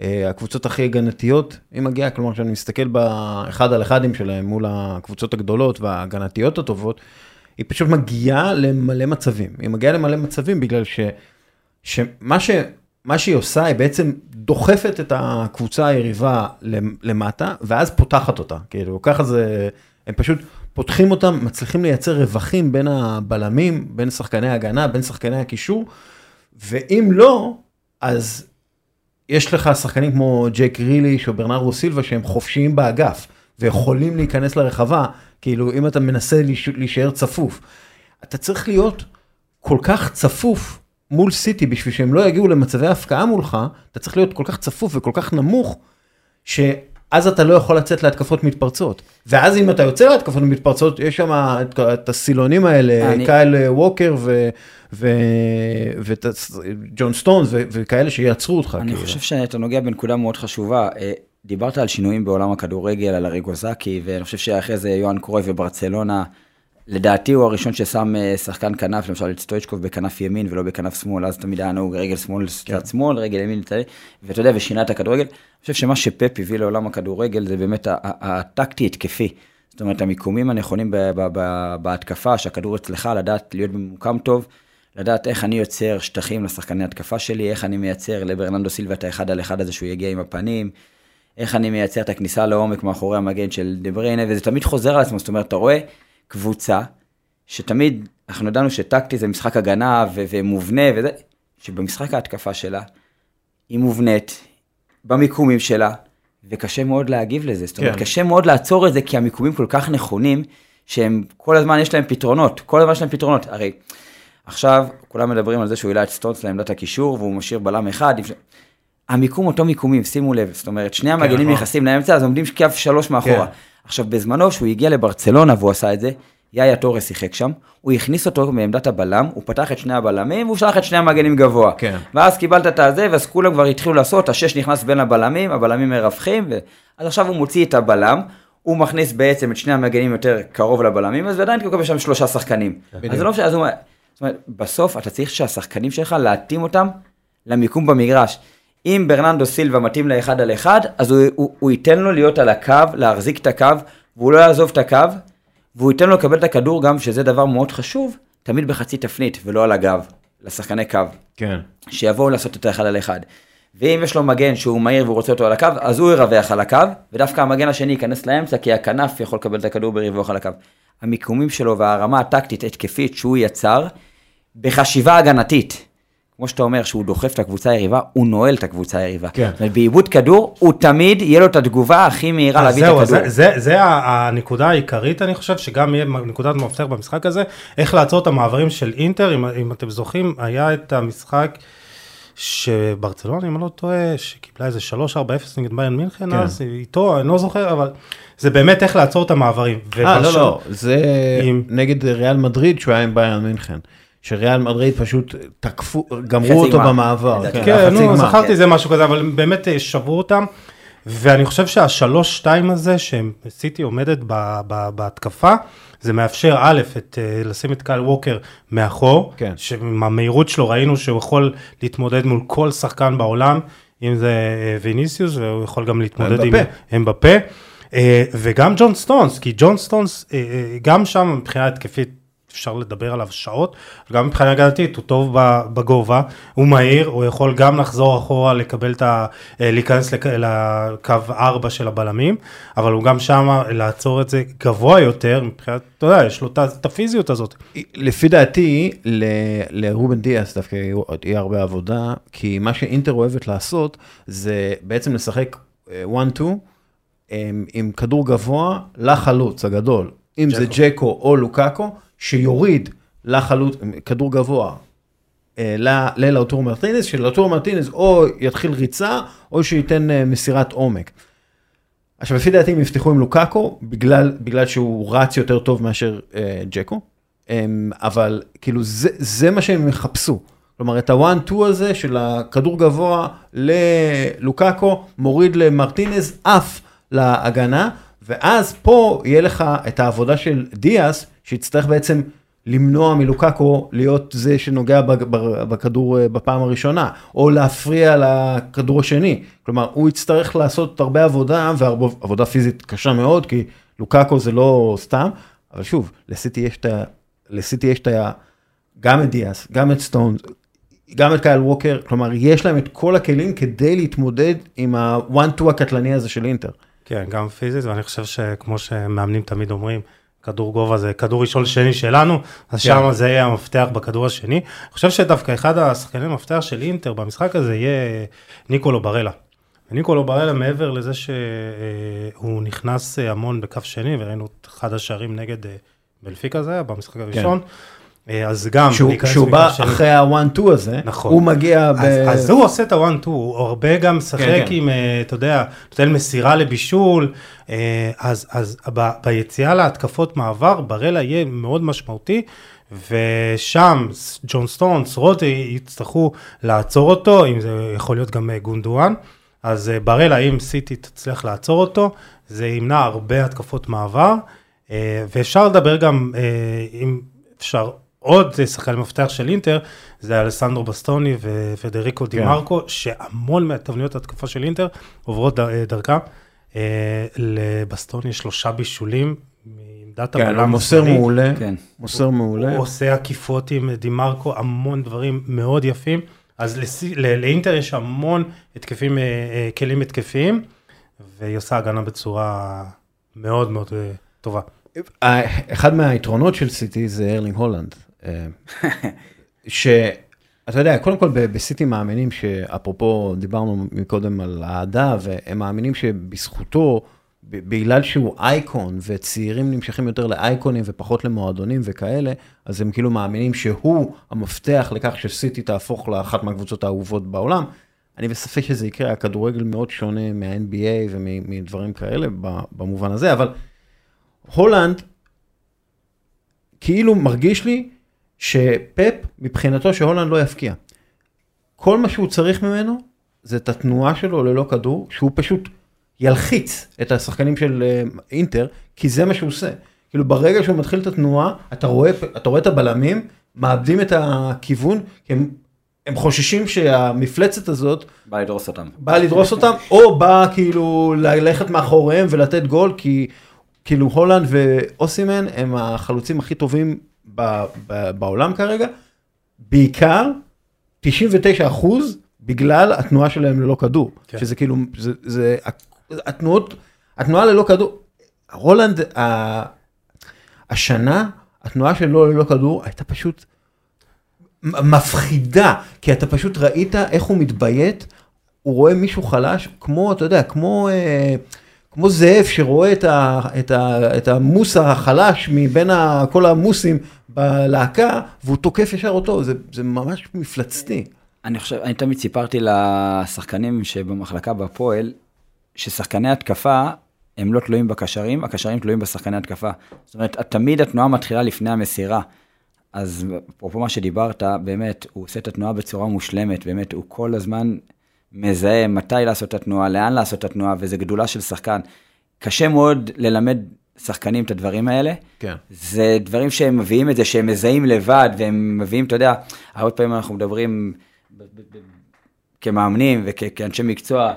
אה, הקבוצות הכי הגנתיות היא מגיעה כלומר כשאני מסתכל באחד על אחדים שלהם מול הקבוצות הגדולות וההגנתיות הטובות. היא פשוט מגיעה למלא מצבים היא מגיעה למלא מצבים בגלל ש, שמה ש, מה שהיא עושה היא בעצם דוחפת את הקבוצה היריבה למ- למטה ואז פותחת אותה כאילו ככה זה הם פשוט פותחים אותם, מצליחים לייצר רווחים בין הבלמים, בין שחקני ההגנה, בין שחקני הקישור, ואם לא, אז יש לך שחקנים כמו ג'ק ריליש או ברנרדו סילבה שהם חופשיים באגף, ויכולים להיכנס לרחבה, כאילו אם אתה מנסה להישאר צפוף. אתה צריך להיות כל כך צפוף מול סיטי בשביל שהם לא יגיעו למצבי הפקעה מולך, אתה צריך להיות כל כך צפוף וכל כך נמוך, שאז אתה לא יכול לצאת להתקפות מתפרצות. ואז אם אתה יוצא להתקפות מתפרצות, יש שם את הסילונים האלה, אני... קייל ווקר וג'ון סטונס וכאלה שיעצרו אותך. אני כאילו. חושב שאתה נוגע בנקודה מאוד חשובה. אה, דיברת על שינויים בעולם הכדורגל, על אריגוזקי, ואני חושב שאחרי זה יוהאן קרוי וברצלונה. לדעתי הוא הראשון ששם אה, שחקן כנף, למשל את סטויצ'קוב בכנף ימין ולא בכנף שמאל, אז תמיד היה נהוג רגל שמאל צד שמאל, רגל ימין ואתה יודע, ושינה את הכדורגל. אני חושב שמה שפפ הביא לעולם הכדורגל זה באמת הטקטי התקפי. זאת אומרת, המיקומים הנכונים בהתקפה, שהכדור אצלך, לדעת להיות במוקם טוב, לדעת איך אני יוצר שטחים לשחקני התקפה שלי, איך אני מייצר לברננדו סילבה את האחד על אחד הזה שהוא יגיע עם הפנים, איך אני מייצר את הכניסה לעומק מאחורי המגן של דה בריינה, וזה תמיד חוזר על עצמו, זאת אומרת, אתה רואה קבוצה, שתמיד, אנחנו ידענו שטקטי זה משחק הגנה ו- ומובנה וזה, שבמשחק ההתקפה שלה, היא מובנית, במיקומים שלה, וקשה מאוד להגיב לזה. זאת אומרת, כן. קשה מאוד לעצור את זה, כי המיקומים כל כך נכונים, שהם כל הזמן יש להם פתרונות, כל הזמן יש להם פתרונות. הרי עכשיו כולם מדברים על זה שהוא העלה את סטונס לעמדת הקישור, והוא משאיר בלם אחד. המיקום אותו מיקומים, שימו לב, זאת אומרת, שני המגנים כן. נכנסים לאמצע, אז עומדים קו שלוש מאחורה. כן. עכשיו, בזמנו, כשהוא הגיע לברצלונה והוא עשה את זה, יאיה טורה שיחק שם, הוא הכניס אותו מעמדת הבלם, הוא פתח את שני הבלמים, והוא שלח את שני המגנים גבוה. כן. ואז קיבלת את הזה, ואז כולם כבר התחילו לעשות, השש נכנס בין הבלמים, הבלמים מרווחים, ו... אז עכשיו הוא מוציא את הבלם, הוא מכניס בעצם את שני המגנים יותר קרוב לבלמים, אז עדיין הוא מקבל שם שלושה שחקנים. בדיוק. אז זה לא משנה, אז הוא... זאת אומרת, בסוף אתה צריך שהשחקנים שלך, להתאים אותם למיקום במגרש. אם ברננדו סילבה מתאים לאחד על אחד, אז הוא, הוא, הוא ייתן לו להיות על הקו, להחזיק את הקו, והוא לא יעזוב את הקו, והוא ייתן לו לקבל את הכדור גם, שזה דבר מאוד חשוב, תמיד בחצי תפנית ולא על הגב, לשחקני קו. כן. שיבואו לעשות את האחד על אחד. ואם יש לו מגן שהוא מהיר והוא רוצה אותו על הקו, אז הוא ירווח על הקו, ודווקא המגן השני ייכנס לאמצע, כי הכנף יכול לקבל את הכדור בריווח על הקו. המיקומים שלו והרמה הטקטית התקפית שהוא יצר, בחשיבה הגנתית. כמו שאתה אומר, שהוא דוחף את הקבוצה היריבה, הוא נועל את הקבוצה היריבה. כן. זאת אומרת, בעיבוד כדור, הוא תמיד, יהיה לו את התגובה הכי מהירה להביא את הכדור. זה, זה, זה הנקודה העיקרית, אני חושב, שגם יהיה נקודת מפתח במשחק הזה, איך לעצור את המעברים של אינטר, אם, אם אתם זוכרים, היה את המשחק שברצלונה, אם אני לא טועה, שקיבלה איזה 3-4-0 נגד ביין מינכן, כן. אז איתו, אני לא זוכר, אבל זה באמת איך לעצור את המעברים. אה, לא, לא, זה עם... נגד ריאל מדריד, שהוא היה עם ביין מינכן. שריאל מדריד פשוט תקפו, גמרו אותו במעבר. כן, כן נו, זכרתי זה משהו כזה, אבל באמת אה, שברו אותם. ואני חושב שהשלוש שתיים הזה שסיטי עומדת בהתקפה, זה מאפשר א', את, אה, לשים את קייל ווקר מאחור, כן. שעם המהירות שלו ראינו שהוא יכול להתמודד מול כל שחקן בעולם, אם זה אה, ויניסיוס, והוא יכול גם להתמודד עם אמבפה. וגם ג'ון סטונס, כי ג'ון סטונס, גם שם מבחינה התקפית אפשר לדבר עליו שעות, גם מבחינה הגנתית הוא טוב בגובה, הוא מהיר, הוא יכול גם לחזור אחורה לקבל את ה... אה, להיכנס לקו 4 של הבלמים, אבל הוא גם שם לעצור את זה גבוה יותר, מבחינת, אתה יודע, יש לו את הפיזיות הזאת. לפי דעתי, לרובן דיאס דווקא יהיה הרבה עבודה, כי מה שאינטר אוהבת לעשות, זה בעצם לשחק 1-2, אה, עם כדור גבוה לחלוץ הגדול, אם זה ג'קו או לוקאקו. שיוריד לחלוץ, כדור גבוה, אה, ללאוטורו מרטינס, שלאוטורו מרטינס או יתחיל ריצה, או שייתן אה, מסירת עומק. עכשיו, לפי דעתי הם יפתחו עם לוקאקו, בגלל, בגלל שהוא רץ יותר טוב מאשר אה, ג'קו, אה, אבל כאילו זה, זה מה שהם יחפשו. כלומר, את ה one-two הזה של הכדור גבוה ללוקאקו, מוריד למרטינז, עף להגנה, ואז פה יהיה לך את העבודה של דיאס, שיצטרך בעצם למנוע מלוקקו להיות זה שנוגע בכדור אה, בפעם הראשונה, או להפריע לכדור השני. כלומר, הוא יצטרך לעשות הרבה עבודה, ועבודה פיזית קשה מאוד, כי לוקקו זה לא סתם, אבל שוב, לסיטי יש את ה... לסיטי יש את ה... גם את דיאס, גם את סטון, גם את קייל ווקר, כלומר, יש להם את כל הכלים כדי להתמודד עם ה-one-two הקטלני הזה של אינטר. כן, גם פיזית, ואני חושב שכמו שמאמנים תמיד אומרים, כדור גובה זה כדור ראשון שני שלנו, אז כן. שם זה יהיה המפתח בכדור השני. אני חושב שדווקא אחד השחקני המפתח של אינטר במשחק הזה יהיה ניקולו ברלה. וניקולו ברלה מעבר לזה שהוא נכנס המון בקו שני, וראינו את אחד השערים נגד אה, בלפיקה זה היה במשחק הראשון, אה, אז גם כשהוא, להיכנס כשהוא בא שני. אחרי ה-one-two הזה, נכון. הוא מגיע ב... אז, אז הוא עושה את הוואן טו, הוא הרבה גם משחק כן, כן. עם, אה, אתה יודע, נותן מסירה לבישול, אה, אז, אז ב, ביציאה להתקפות מעבר, ברלה יהיה מאוד משמעותי, ושם ג'ון סטונס, רוטי יצטרכו לעצור אותו, אם זה יכול להיות גם אה, גונדואן, אז אה, ברלה, אם סיטי תצליח לעצור אותו, זה ימנע הרבה התקפות מעבר, אה, ואפשר לדבר גם, אה, אם אפשר, עוד שחקן מפתח של אינטר, זה אלסנדרו בסטוני ופדריקו כן. דימרקו, שהמון מהתבניות התקפה של אינטר עוברות דר- דרכם. אה, לבסטוני יש שלושה בישולים מעמדת כן, הוא הבלם מוסר השמאלי. מעולה, כן. מוסר מעולה. הוא עושה עקיפות עם דימרקו, המון דברים מאוד יפים. אז לסי- ל- לאינטר יש המון התקפים, אה, אה, כלים התקפיים, והיא עושה הגנה בצורה מאוד מאוד טובה. אחד מהיתרונות של סיטי זה ארלינג הולנד. אה, שאתה יודע, קודם כל בסיטי מאמינים שאפרופו דיברנו מקודם על אהדה, והם מאמינים שבזכותו, בגלל שהוא אייקון וצעירים נמשכים יותר לאייקונים ופחות למועדונים וכאלה, אז הם כאילו מאמינים שהוא המפתח לכך שסיטי תהפוך לאחת מהקבוצות האהובות בעולם. אני בספק שזה יקרה, הכדורגל מאוד שונה מה-NBA ומדברים כאלה במובן הזה, אבל הולנד, כאילו מרגיש לי שפפ, מבחינתו שהולנד לא יפקיע. כל מה שהוא צריך ממנו, זה את התנועה שלו ללא כדור, שהוא פשוט ילחיץ את השחקנים של אה, אינטר, כי זה מה שהוא עושה. כאילו ברגע שהוא מתחיל את התנועה, אתה רואה, אתה רואה את הבלמים, מאבדים את הכיוון, כי הם, הם חוששים שהמפלצת הזאת בא לדרוס אותם. בא לדרוס אותם, או בא כאילו ללכת מאחוריהם ולתת גול, כי כאילו הולנד ואוסימן הם החלוצים הכי טובים ב, ב, בעולם כרגע, בעיקר 99 אחוז בגלל התנועה שלהם ללא כדור, כן. שזה כאילו, זה, זה, התנועות, התנועה ללא כדור, הולנד, ה, השנה, התנועה שלו ללא כדור הייתה פשוט מפחידה, כי אתה פשוט ראית איך הוא מתביית, הוא רואה מישהו חלש, כמו, אתה יודע, כמו, אה, כמו זאב שרואה את, ה, את, ה, את המוס החלש מבין ה, כל המוסים בלהקה, והוא תוקף ישר אותו, זה, זה ממש מפלצתי. אני חושב, אני תמיד סיפרתי לשחקנים שבמחלקה בהפועל, ששחקני התקפה הם לא תלויים בקשרים, הקשרים תלויים בשחקני התקפה. זאת אומרת, תמיד התנועה מתחילה לפני המסירה. אז אפרופו מה שדיברת, באמת, הוא עושה את התנועה בצורה מושלמת, באמת, הוא כל הזמן מזהה מתי לעשות את התנועה, לאן לעשות את התנועה, וזה גדולה של שחקן. קשה מאוד ללמד שחקנים את הדברים האלה. כן. זה דברים שהם מביאים את זה, שהם מזהים לבד, והם מביאים, אתה יודע, הרבה פעמים אנחנו מדברים כמאמנים וכאנשי מקצוע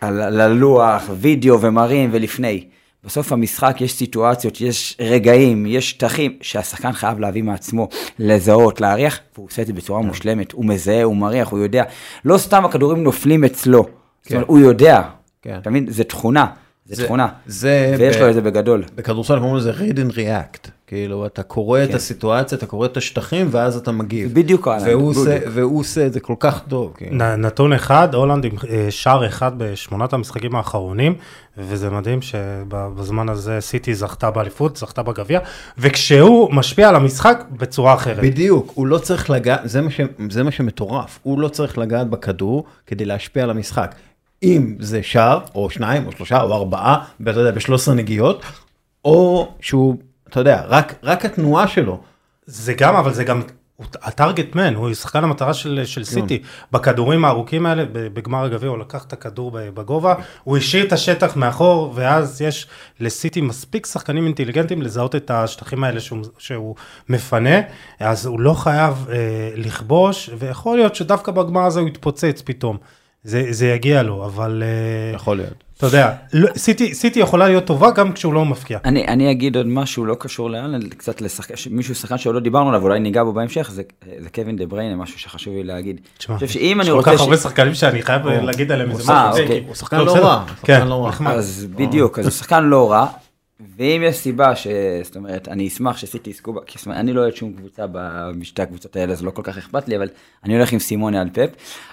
על, על הלוח, וידאו ומראים ולפני. בסוף המשחק יש סיטואציות, יש רגעים, יש שטחים שהשחקן חייב להביא מעצמו, לזהות, להריח, והוא עושה את זה בצורה מושלמת, הוא מזהה, הוא מריח, הוא יודע. לא סתם הכדורים נופלים אצלו, זאת אומרת, הוא יודע, כן. אתה מבין? זה תכונה, זה, זה- תכונה, זה ויש ב- לו את זה בגדול. בכדורסל קוראים לזה read and react, כאילו אתה קורא את הסיטואציה, אתה קורא את השטחים ואז אתה מגיב. בדיוק, והוא עושה-. והוא עושה את זה כל כך טוב. כאילו. נ- נתון אחד, הולנד עם אה, שער אחד בשמונת המשחקים האחרונים, וזה מדהים שבזמן הזה סיטי זכתה באליפות, זכתה בגביע, וכשהוא משפיע על המשחק בצורה אחרת. בדיוק, הוא לא צריך לגעת, זה, מה ש- זה מה שמטורף, הוא לא צריך לגעת בכדור כדי להשפיע על המשחק. אם זה שער, או שניים, או שלושה, או ארבעה, ואתה יודע, ב-13 נגיעות, או שהוא, אתה יודע, רק, רק התנועה שלו. זה גם, אבל זה גם, הטארגט מן, הוא שחקן המטרה של, של סיטי. בכדורים הארוכים האלה, בגמר הגביע, הוא לקח את הכדור בגובה, הוא השאיר את השטח מאחור, ואז יש לסיטי מספיק שחקנים אינטליגנטים לזהות את השטחים האלה שהוא, שהוא מפנה, אז הוא לא חייב אה, לכבוש, ויכול להיות שדווקא בגמר הזה הוא יתפוצץ פתאום. זה, זה יגיע לו, אבל אה, יכול להיות. אתה יודע, לא, סיטי, סיטי יכולה להיות טובה גם כשהוא לא מפקיע. אני, אני אגיד עוד משהו לא קשור לאלן, קצת לשחקן, מישהו שחקן שעוד לא דיברנו עליו, אולי ניגע בו בהמשך, זה, זה קווין דה בריינה, משהו שחשוב לי להגיד. תשמע, יש כל. כך ש- הרבה שחקנים שאני חייב להגיד עליהם איזה אה, משהו. אוקיי. הוא שחקן לא. רע, כן, שחקן לא. אז בדיוק, אז הוא שחקן לא רע, ואם יש סיבה ש... זאת אומרת, אני אשמח שסיטי יזכו בה, כי זאת אומרת, אני לא אוהד שום קבוצה בשתי הקבוצות האלה, זה לא כל כך אכפת לי, אבל אני הולך עם סימונה על פפ.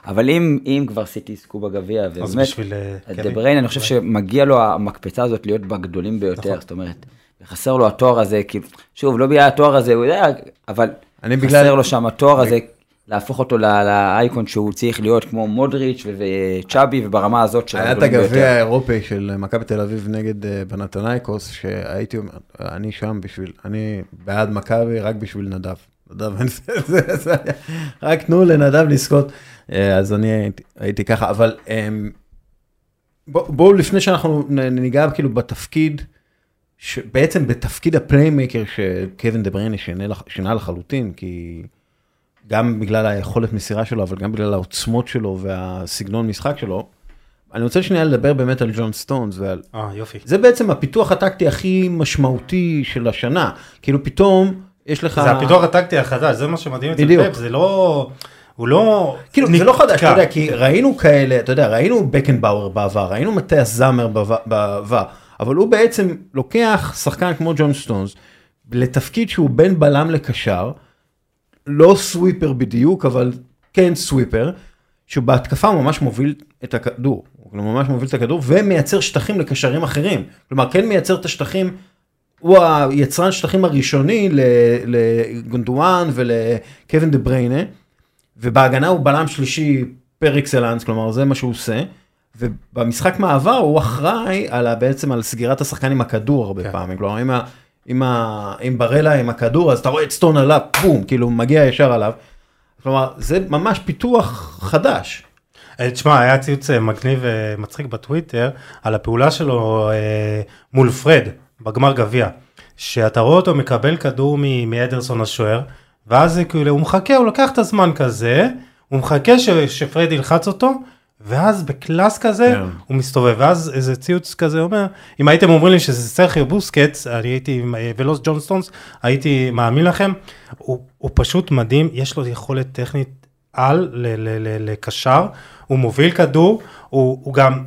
אבל אם, אם כבר סיטי יזכו בגביע, ובאמת, בשביל... אה, דה? בריין, אני חושב שמגיע לו המקפצה הזאת להיות בגדולים ביותר, נכון. זאת אומרת, וחסר לו התואר הזה, כאילו, שוב, לא בגלל התואר הזה, הוא יודע, אבל אני חסר בגלל- לו שם התואר הזה, להפוך אותו לאייקון שהוא צריך להיות כמו מודריץ' וצ'אבי, וברמה הזאת של היה את. הגביע האירופי של מכבי תל אביב נגד אה, פנאתינייקוס, שהייתי אומר, אני שם בשביל, אני בעד מכבי רק בשביל נדב. נדב, רק תנו לנדב לזכות. אה, אז אני הייתי- הייתי ככה, אבל אמ, בוא- בואו לפני שאנחנו ניגע כאילו בתפקיד, בעצם בתפקיד ה playmaker שקווין דה בריינה שינה לחלוטין, כי גם בגלל היכולת מסירה שלו, אבל גם בגלל העוצמות שלו והסגנון משחק שלו. אני רוצה שנייה לדבר באמת על ג'ון סטונס ועל... אה, יופי. זה בעצם הפיתוח הטקטי הכי משמעותי של השנה. כאילו פתאום יש לך... זה הפיתוח הטקטי החדש, זה מה שמדהים אצל. פפ, זה לא... הוא לא... כאילו זה לא חדש, אתה נתקע. יודע, כי ראינו כאלה, אתה יודע, ראינו בקנבאואר בעבר, ראינו מתיאס זאמר בעבר- בעבר, אבל הוא בעצם לוקח שחקן כמו ג'ון סטונס לתפקיד שהוא בין בלם לקשר, לא סוויפר בדיוק, אבל כן sweeper, שבהתקפה הוא ממש מוביל את הכדור, הוא ממש מוביל את הכדור ומייצר שטחים לקשרים אחרים, כלומר כן מייצר את השטחים, הוא היצרן שטחים הראשוני לגונדואן ולקווין דה בריינה. ובהגנה הוא בלם שלישי par excellence, כלומר זה מה שהוא עושה. ובמשחק מעבר הוא אחראי על בעצם על סגירת השחקן עם הכדור הרבה כן. פעמים, כלומר אם, אם, ה, אם ברלה עם הכדור אז אתה רואה את סטונס עליו, בום, כאילו מגיע ישר עליו. כלומר זה ממש פיתוח חדש. אה, תשמע, היה ציוץ אה, מגניב ומצחיק בטוויטר על הפעולה שלו אה, מול פרד בגמר גביע. שאתה רואה אותו מקבל כדור מאדרסון השוער, ואז כאילו הוא מחכה, הוא לוקח את הזמן כזה, הוא מחכה ש- שפרד ילחץ אותו, ואז ב class כזה כן. הוא מסתובב, ואז איזה ציוץ כזה אומר, אם הייתם אומרים לי שזה סרחיו בוסקטס, אני הייתי, ולא ג'ון סטונס, הייתי מאמין לכם, הוא, הוא פשוט מדהים, יש לו יכולת טכנית על לקשר, הוא מוביל כדור, הוא, הוא גם,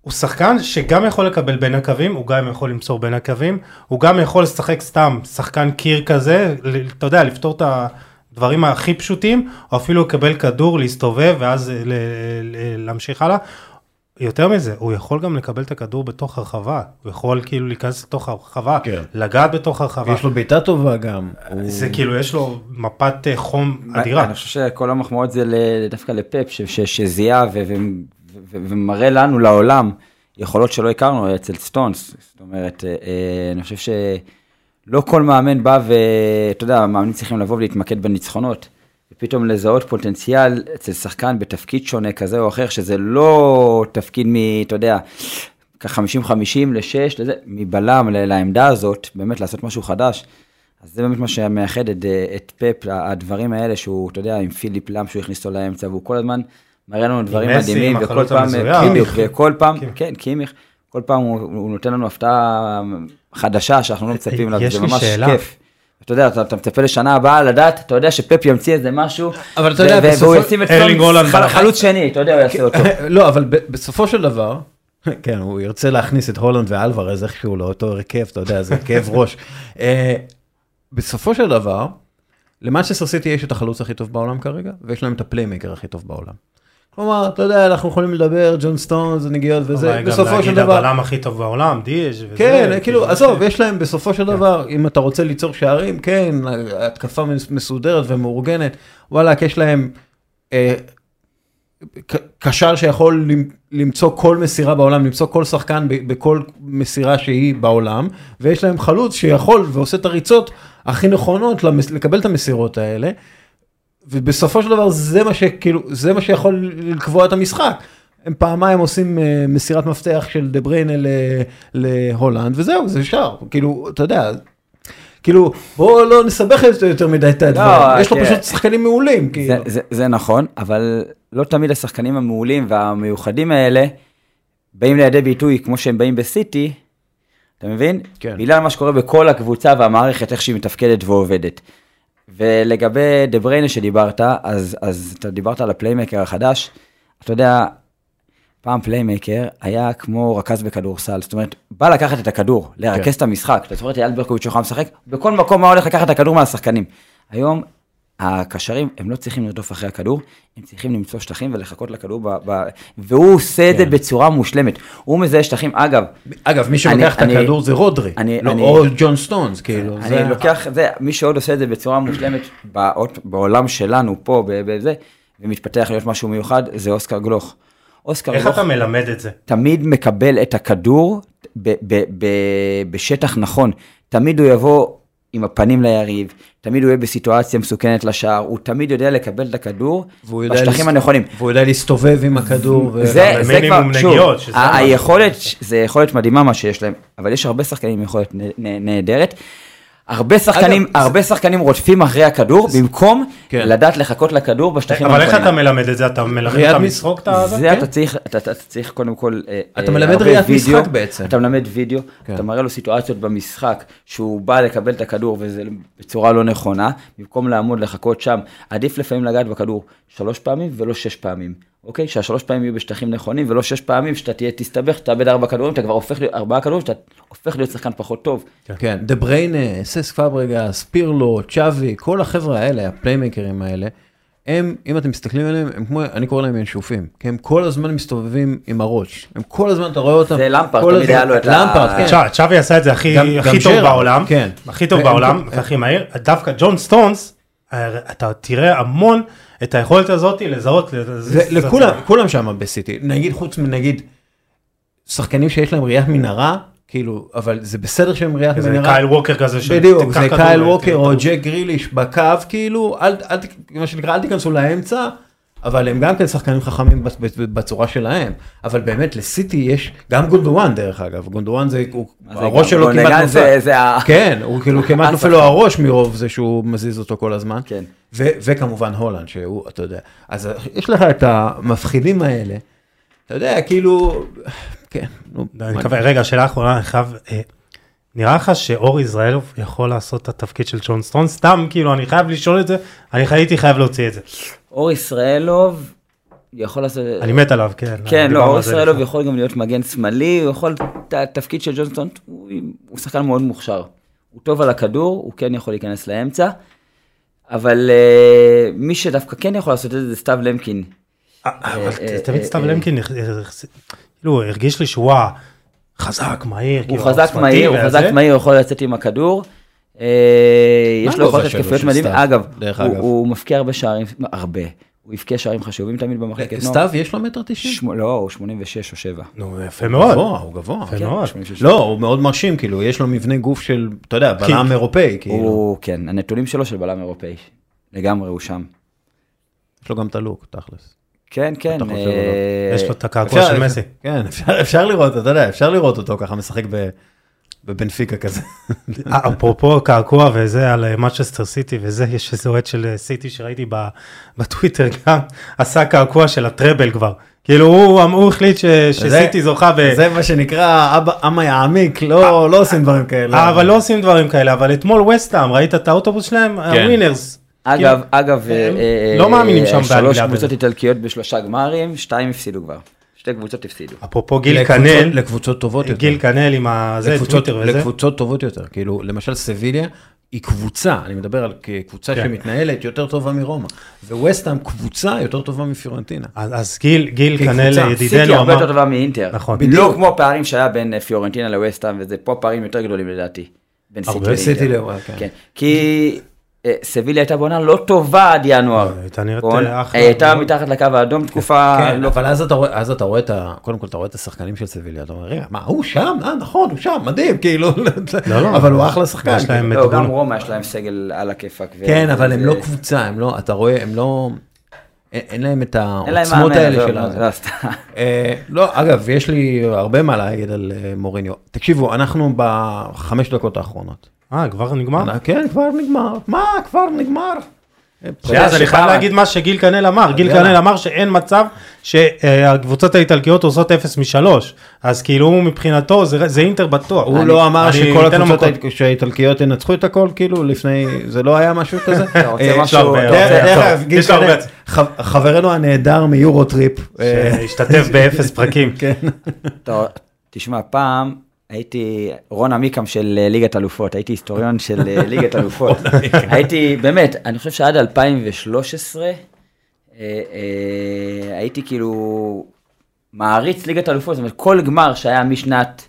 הוא שחקן שגם יכול לקבל בין הקווים, הוא גם יכול למסור בין הקווים, הוא גם יכול לשחק סתם שחקן קיר כזה, אתה יודע, לפתור את הדברים הכי פשוטים, או אפילו לקבל כדור, להסתובב ואז ל- ל- להמשיך הלאה. יותר מזה, הוא יכול גם לקבל את הכדור בתוך הרחבה, הוא יכול כאילו להיכנס לתוך הרחבה, כן. לגעת בתוך הרחבה. יש לו בעיטה טובה גם. הוא- זה כאילו, יש לו מפת אה, חום אדירה. אני חושב שכל המחמאות זה ל- דווקא לפפ, ש- ש- שזיהה ו- ו- ו- ומראה לנו, לעולם, יכולות שלא הכרנו אצל סטונס. זאת אומרת, אה, אה, אני חושב שלא כל מאמן בא ואתה יודע, המאמנים צריכים לבוא ולהתמקד בניצחונות. ופתאום לזהות פוטנציאל אצל שחקן בתפקיד שונה כזה או אחר, שזה לא תפקיד מ... אתה יודע, ככה 50-50 ל-6, לזה, מבלם לעמדה הזאת, באמת לעשות משהו חדש. אז זה באמת מה שמייחד את, את פפ, הדברים האלה שהוא, אתה יודע, עם פיליפ לאם שהוא הכניס אותו לאמצע, והוא כל הזמן מראה לנו דברים מדהימים, וכל פעם. בדיוק, וכל פעם. כן, קימיך, כל פעם הוא, הוא נותן לנו הפתעה חדשה שאנחנו לא מצפים לה, לי ממש שאלה. כיף. אתה יודע, אתה, אתה מצפה לשנה הבאה לדעת, אתה יודע שפפ ימציא איזה משהו, אבל אתה יודע, ו- בסופו- והוא ישים את. חלוץ שני, אתה יודע, הוא יעשה אותו. לא, אבל ב- בסופו של דבר, כן, הוא ירצה להכניס את הולנד ואלוורז איכשהו לאותו הרכב, אתה יודע, זה כאב ראש. אה, בסופו של דבר, למנצ'סטר סיטי יש את החלוץ הכי טוב בעולם כרגע, ויש להם את ה playmaker הכי טוב בעולם. כלומר, אתה יודע, אנחנו יכולים לדבר, ג'ון סטונס, נגיעות וזה, אולי גם בסופו של להגיד דבר, הבלם הכי טוב בעולם, דיאש. וזה, כן, כאילו, זה- עזוב, יש להם בסופו של דבר, אם אתה רוצה ליצור שערים, כן, התקפה מס- מסודרת ומאורגנת, וואלכ, יש להם אה, קשר שיכול למ- למצוא כל מסירה בעולם, למצוא כל שחקן בכל מסירה שהיא בעולם, ויש להם חלוץ שיכול ועושה את הריצות הכי נכונות לקבל את המסירות האלה. ובסופו של דבר זה מה שכאילו זה מה שיכול לקבוע את המשחק. הם פעמיים עושים אה, מסירת מפתח של דה בריינה להולנד וזהו זה שער כאילו אתה יודע. כאילו בוא לא נסבך יותר- מדי את הדברים יש לו. פשוט שחקנים מעולים זה, כאילו. זה, זה נכון, אבל לא תמיד השחקנים המעולים והמיוחדים האלה באים לידי ביטוי כמו שהם באים בסיטי, אתה מבין? כן. בגלל מה שקורה בכל הקבוצה והמערכת, איך שהיא מתפקדת ועובדת. ולגבי דה בריינה שדיברת, אז, אז אתה דיברת על ה playmaker החדש, אתה יודע, פעם playmaker היה כמו רכז בכדורסל, זאת אומרת, בא לקחת את הכדור, לרכז כן. את המשחק, אתה זוכר את אייל ברקוביץ' שיכול לשחק, בכל מקום מה הולך לקחת את הכדור מהשחקנים. היום, הקשרים, הם לא צריכים לרדוף אחרי הכדור, הם צריכים למצוא שטחים ולחכות לכדור, ב, ב, והוא עושה את זה כן. בצורה מושלמת. הוא מזהה שטחים, אגב, אגב, מי שלוקח את הכדור זה רודרי, אני- לא, אני- או ג'ון סטונס, כאילו. זה- אני לוקח את זה, מי שעוד עושה את זה בצורה מושלמת בעולם שלנו פה, בזה, ומתפתח להיות משהו מיוחד, זה אוסקר גלוך. אוסקר איך גלוך אתה מלמד את זה? תמיד מקבל את הכדור ב- ב- ב- בשטח נכון. תמיד הוא יבוא עם הפנים ליריב, תמיד הוא יהיה בסיטואציה מסוכנת לשער, הוא תמיד יודע לקבל את הכדור בשטחים הנכונים. והוא יודע להסתובב עם הכדור. ו- זה, זה כבר, שוב. היכולת, זה יכולת מדהימה מה שיש להם, אבל יש הרבה שחקנים עם יכולת נ- נ- נהדרת. הרבה שחקנים, אגב, הרבה שחקנים רודפים אחרי הכדור, במקום כן. לדעת לחכות לכדור בשטחים אבל איך הנכונים. אתה מלמד את זה? אתה מלמד אותם לשחוק את ה... זה כן? אתה צריך, אתה, אתה צריך קודם כל, אה, אתה אה, מלמד ראיית וידאו, משחק בעצם. אתה מלמד וידאו, כן. אתה מראה לו סיטואציות במשחק שהוא בא לקבל את הכדור וזה בצורה לא נכונה, במקום לעמוד לחכות שם, עדיף לפעמים לגעת בכדור שלוש פעמים ולא שש פעמים. אוקיי? שהשלוש פעמים יהיו בשטחים נכונים ולא שש פעמים שאתה תהיה תסתבך, תאבד ארבע כדורים, אתה כבר הופך להיות, ארבעה כדורים, שאתה הופך להיות שחקן פחות טוב. כן, דה בריינה, ססק פברגס, פירלו, צ'אבי, כל החבר'ה האלה, הפליימקרים האלה, הם, אם אתם מסתכלים עליהם, הם כמו, אני קורא להם ינשופים, כי הם כל הזמן מסתובבים עם הראש. הם כל הזמן, אתה רואה אותם. זה למפרד, כל תמיד הזמן- היה לו את ה- למפרד, כן. צ'אבי- צ'אבי עשה את זה הכי גם- הכי גם טוב בעולם, כן. הכי טוב בעולם, הם- והכי מהיר, דווקא ג'ון סטונס, אה, אתה תראה המון את היכולת הזאת לזהות, זה- לכולם, כולם שם בסיטי, נגיד חוץ מנגיד שחקנים שיש להם ראיית מנהרה, כאילו, אבל זה בסדר שהם ראיית זה מנהרה. קייל ווקר כזה, של בדיוק, זה קייל ווקר או ג'ק גריליש בקו, כאילו, אל, אל, מה שנקרא, אל תיכנסו לאמצע, אבל הם גם כן שחקנים חכמים בצ- בצ- בצורה שלהם. אבל באמת, לסיטי יש, גם גונדואן דרך אגב, גונדואן זה, הוא, זה הראש גם? שלו כמעט זה- נופל. זה ה- כן, הוא כאילו כמעט נופל. לו הראש מרוב זה שהוא מזיז אותו כל הזמן. כן. ו- וכמובן הולנד, שהוא, אתה יודע, אז יש לך את המפחידים האלה, אתה יודע, כאילו, כן, נו, אני מקווה, רגע, שאלה אחרונה, אני חייב, אה, נראה לך שאור ישראלוב יכול לעשות את התפקיד של ג'ון סטונס? סתם, כאילו, אני חייב לשאול את זה, אני הייתי חייב להוציא את זה. אור ישראלוב יכול לעשות... אני מת עליו, כן. כן, לא, אור ישראלוב. יכול גם להיות מגן שמאלי, הוא יכול, את התפקיד של ג'ונסטון, הוא, הוא שחקן מאוד מוכשר. הוא טוב על הכדור, הוא כן יכול להיכנס לאמצע, אבל uh, מי שדווקא כן יכול לעשות את זה זה סתיו למקין. אה, אבל אה, תמיד אה, סתיו אה, למקין, אה, אה, כאילו, הרגיש לי שהוא חזק, מהיר, הוא כאילו, חזק מהיר, הוא. חזק מהיר, הוא יכול לצאת עם הכדור. אה, יש לו הגובה יכולת התקפיות מדהים, אגב, הוא-? הוא מפקיע הרבה שערים, הרבה. הוא הבקיע שערים חשובים תמיד במחלקת נוער. סתיו יש לו מטר תשעים? לא, הוא 86 או 7. נו, יפה מאוד. גבוה, הוא גבוה. יפה כן, מאוד. 86. לא, הוא מאוד מרשים, כאילו, יש לו מבנה גוף של, אתה יודע, בלם אירופאי, כאילו. הוא, כן, הנתונים שלו של בלם אירופאי. לגמרי, הוא שם. יש לו גם את הלוק, תכלס. כן, כן. אתה חושב אה, יש לו את הקעקוע של מסי. כן, אפשר- אפשר לראות, אתה יודע, אפשר לראות אותו ככה משחק ב- בבנפיקה כזה. אפרופו קעקוע וזה על מנצ'סטר סיטי וזה, יש איזה אוהד של סיטי שראיתי ב- בטוויטר גם, עשה קעקוע של ה treble כבר. כאילו הוא הוא החליט ש- שסיטי זוכה ב... זה מה שנקרא, אבא- אמה יעמיק, לא לא עושים דברים כאלה. אה, אבל לא עושים דברים כאלה, אבל אתמול וסטהאם, ראית את האוטובוס שלהם? ה winners. אגב, אגב, הם אה, לא אה, מאמינים שם שלוש באנגליה קבוצות. איטלקיות בשלושה גמרים, שתיים הפסידו כבר. שתי קבוצות הפסידו. אפרופו גיל קנל, לקבוצות טובות יותר. גיל קנל עם הזה, לקבוצות- טוויטר וזה. לקבוצות טובות יותר, כאילו, למשל סביליה היא קבוצה, אני מדבר על קבוצה כן. שמתנהלת יותר טובה מרומא, וווסטהאם קבוצה יותר טובה מפיורנטינה. אז אז גיל גיל. קנל סיטי ידידנו הרבה יותר אמר, טובה מאינטר. נכון. לא בדיוק. כמו הפערים שהיה בין אה, פיורנטינה לווסטהאם, וזה פה פערים יותר גדולים לדעתי. בין סיטי הרבה. לאינטר. סיטי לאינטר, כן. כן. כי אה, סביליה הייתה בעונה לא טובה עד ינואר. הייתה נראית, אה, אחלה, הייתה. מתחת לקו האדום תקופה כן, לא אבל אז אתה רואה, את ה... קודם כל אתה רואה את השחקנים של סביליה, אתה אומר, רגע, מה, הוא שם? אה, נכון, הוא שם, מדהים, כאילו, לא, לא, אבל הוא אחלה שחקן. יש להם. לא, גם. רומא יש להם סגל על הכיפאק. כן, אבל הם לא קבוצה, הם לא, אתה רואה, הם לא, אין להם את העוצמות האלה של לא, הזה. לא. אה, אגב, יש לי הרבה מה להגיד על אה, מוריניו. תקשיבו, אנחנו בחמש דקות האחרונות. אה, כבר נגמר? כן, כבר נגמר. מה, כבר נגמר? שנייה, אז אני חייב להגיד מה שגיל קנל אמר, גיל. קנל אמר שאין מצב שהקבוצות האיטלקיות עושות 0 מ-3, אז כאילו מבחינתו זה אינטר בטוח. הוא לא אמר שכל הקבוצות מקום. האיט- שהאיטלקיות ינצחו את הכל, כאילו, לפני, זה לא היה משהו כזה? רוצה אה, משהו- יש לו הרבה- דרך אגב, חברנו הנהדר מיורוטריפ. אה, שהשתתף באפס פרקים. כן. תשמע, פעם הייתי רון עמיקם של אה, ליגת אלופות, הייתי היסטוריון של אה, ליגת אלופות. הייתי, באמת, אני חושב שעד 2013, אה, הייתי כאילו מעריץ ליגת אלופות, זאת אומרת, כל גמר שהיה משנת,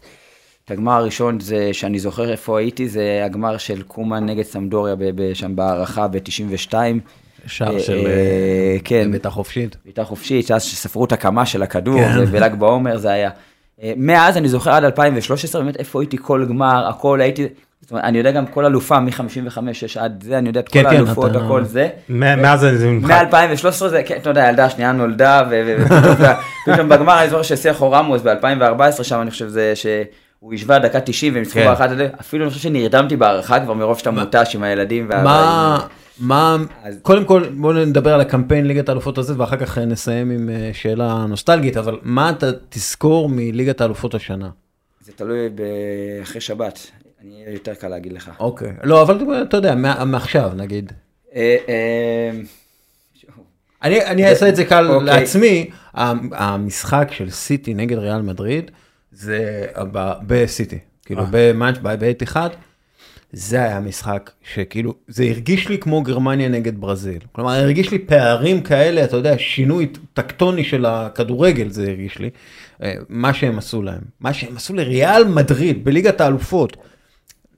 את הגמר הראשון זה, שאני זוכר איפה הייתי, זה הגמר של קומן נגד סמדוריה שם בהערכה ב-92. שער של כן. ביתה חופשית. בעיטה חופשית, אז שספרו את הקמה של הכדור, כן. בל"ג בעומר זה היה. אה, מאז אני זוכר עד 2013, באמת איפה הייתי כל גמר, הכל הייתי, זאת אומרת, אני יודע גם כל אלופה מ-55-6 עד זה, אני יודע את כן, כל כן, האלופות, הכל זה. מאז זה ממך. מ-2013 זה, כן, אתה יודע, הילדה השנייה נולדה, ופתאום פתאום בגמר אני זוכר שסייחו רמוס ב-2014, שם אני חושב זה שהוא השווה דקה 90 והם ניצחו כן. באחת, אפילו אני חושב שנרדמתי בהערכה כבר מרוב שאתה מותש עם הילדים. וה- מה, מה, אז- קודם כל בואו נדבר על הקמפיין ליגת האלופות הזה ואחר כך נסיים עם אה, שאלה נוסטלגית, אבל מה אתה תזכור מליגת האלופות השנה? זה תלוי אחרי שבת, אני יהיה יותר קל להגיד לך. אוקיי. לא, אבל אתה יודע, מעכשיו נגיד. אה, אה, אני, אעשה את זה קל אוקיי. לעצמי, המשחק של סיטי נגד ריאל מדריד, זה בסיטי, כאילו אה. במאנץ' בעת אחד, זה היה משחק שכאילו, זה הרגיש לי כמו גרמניה נגד ברזיל. כלומר, הרגיש לי פערים כאלה, אתה יודע, שינוי טקטוני של הכדורגל זה הרגיש לי, אה, מה שהם עשו להם. מה שהם עשו לריאל מדריד בליגת האלופות,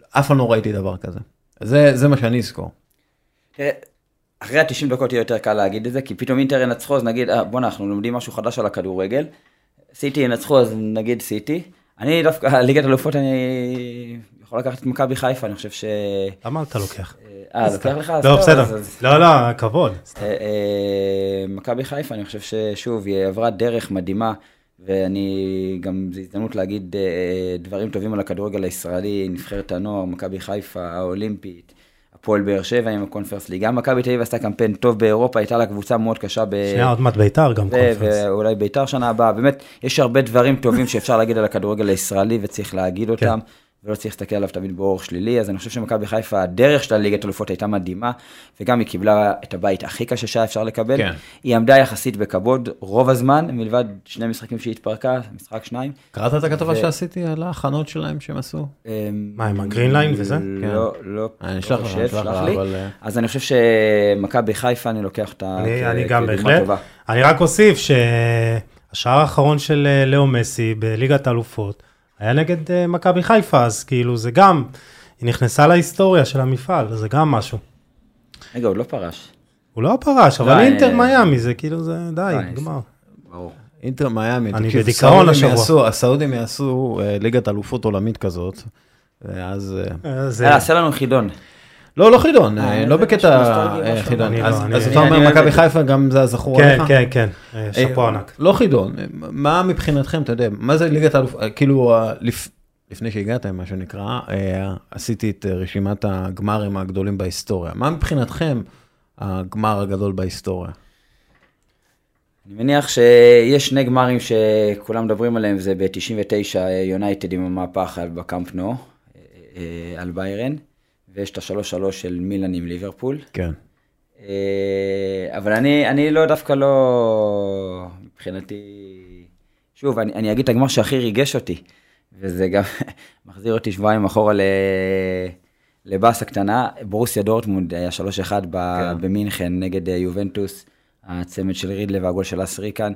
אף פעם לא ראיתי דבר כזה. זה, זה מה שאני אזכור. תראה, אחרי ה-90 דקות יהיה יותר קל להגיד את זה, כי פתאום אינטר ינצחו, אז נגיד, "אה, בואנה, אנחנו לומדים משהו חדש על הכדורגל. סיטי ינצחו, אז נגיד סיטי. אני דווקא, ליגת אלופות, אני יכול לקחת את מכבי חיפה, אני חושב ש... למה אתה לוקח? אה, לוקח לך? לא, בסדר. לא, לא, כבוד. אה, אה, מכבי חיפה, אני חושב ששוב, היא עברה דרך מדהימה, ואני גם, זו הזדמנות להגיד אה, דברים טובים על הכדורגל הישראלי, נבחרת הנוער, מכבי חיפה, האולימפית, הפועל באר שבע עם הקונפרס ליג. גם מכבי תל אביב עשתה קמפיין טוב באירופה, הייתה לה קבוצה מאוד קשה ב... שנייה, עוד מעט ביתר גם קונפרנס. ואולי ביתר שנה הבאה, באמת, יש הרבה דברים טובים שאפשר להגיד על הכדורגל הישראלי וצריך להגיד כן. אותם, ולא צריך להסתכל עליו תמיד באור שלילי, אז אני חושב שמכבי חיפה, הדרך שלה לליגת אלופות הייתה מדהימה, וגם היא קיבלה את הבית הכי קשה שהיה אפשר לקבל. כן. היא עמדה יחסית בכבוד רוב הזמן, מלבד שני משחקים שהיא התפרקה, משחק שניים. קראת את הכתבה ו- שעשיתי על ההכנות שלהם שהם עשו? אמ, מה, עם הגרין ליין וזה? לא, לא, אני לא אשלח לך, חושב, אני אשלח שלח לך, לי. אבל, אה, אז אני חושב שמכבי חיפה, אני לוקח אני כ- אני גם בהחלט. אני רק אוסיף שהשער האחרון של אה, לאו מסי בליגת האלופות היה נגד אה, מכבי חיפה, אז כאילו זה גם, היא נכנסה להיסטוריה של המפעל, זה גם משהו. רגע, עוד לא פרש. הוא לא פרש, אבל לא, אינטר אה, מיאמי זה כאילו זה די, אה, נגמר. ברור. אינטר מיאמי, אני תקשיב, בדיכאון הסעודים השבוע. יעשו- הסעודים יעשו אה, ליגת אלופות עולמית כזאת, ואז... אה, אה, זה- יאללה, עשה לנו חידון. לא, לא חידון, אה, אה, לא בקטע אה. חידון. לא, אז אתה אומר מכבי חיפה גם זה הזכור כן, עליך? כן, כן, אה, שאפו ענק. לא חידון, מה מבחינתכם, אתה יודע, מה זה ליגת אה, כאילו, לפ- לפני שהגעתם, מה שנקרא, עשיתי את רשימת הגמרים הגדולים בהיסטוריה. מה מבחינתכם הגמר הגדול בהיסטוריה? אני מניח שיש שני גמרים שכולם מדברים עליהם, זה ב-99 יונייטד עם המהפך על- בקאמפ נו, אה, על ביירן, ויש את ה-3-3 של מילאן עם ליברפול. כן. אה, אבל אני, אני לא, דווקא לא, מבחינתי, שוב, אני, אני אגיד את הגמר שהכי ריגש אותי, וזה גם מחזיר אותי שבועיים אחורה ל... לבאסה קטנה, בורוסיה דורטמונד היה 3-1 ב- כן. במינכן נגד אה, יובנטוס, הצמד של רידלה והגול של ריקן.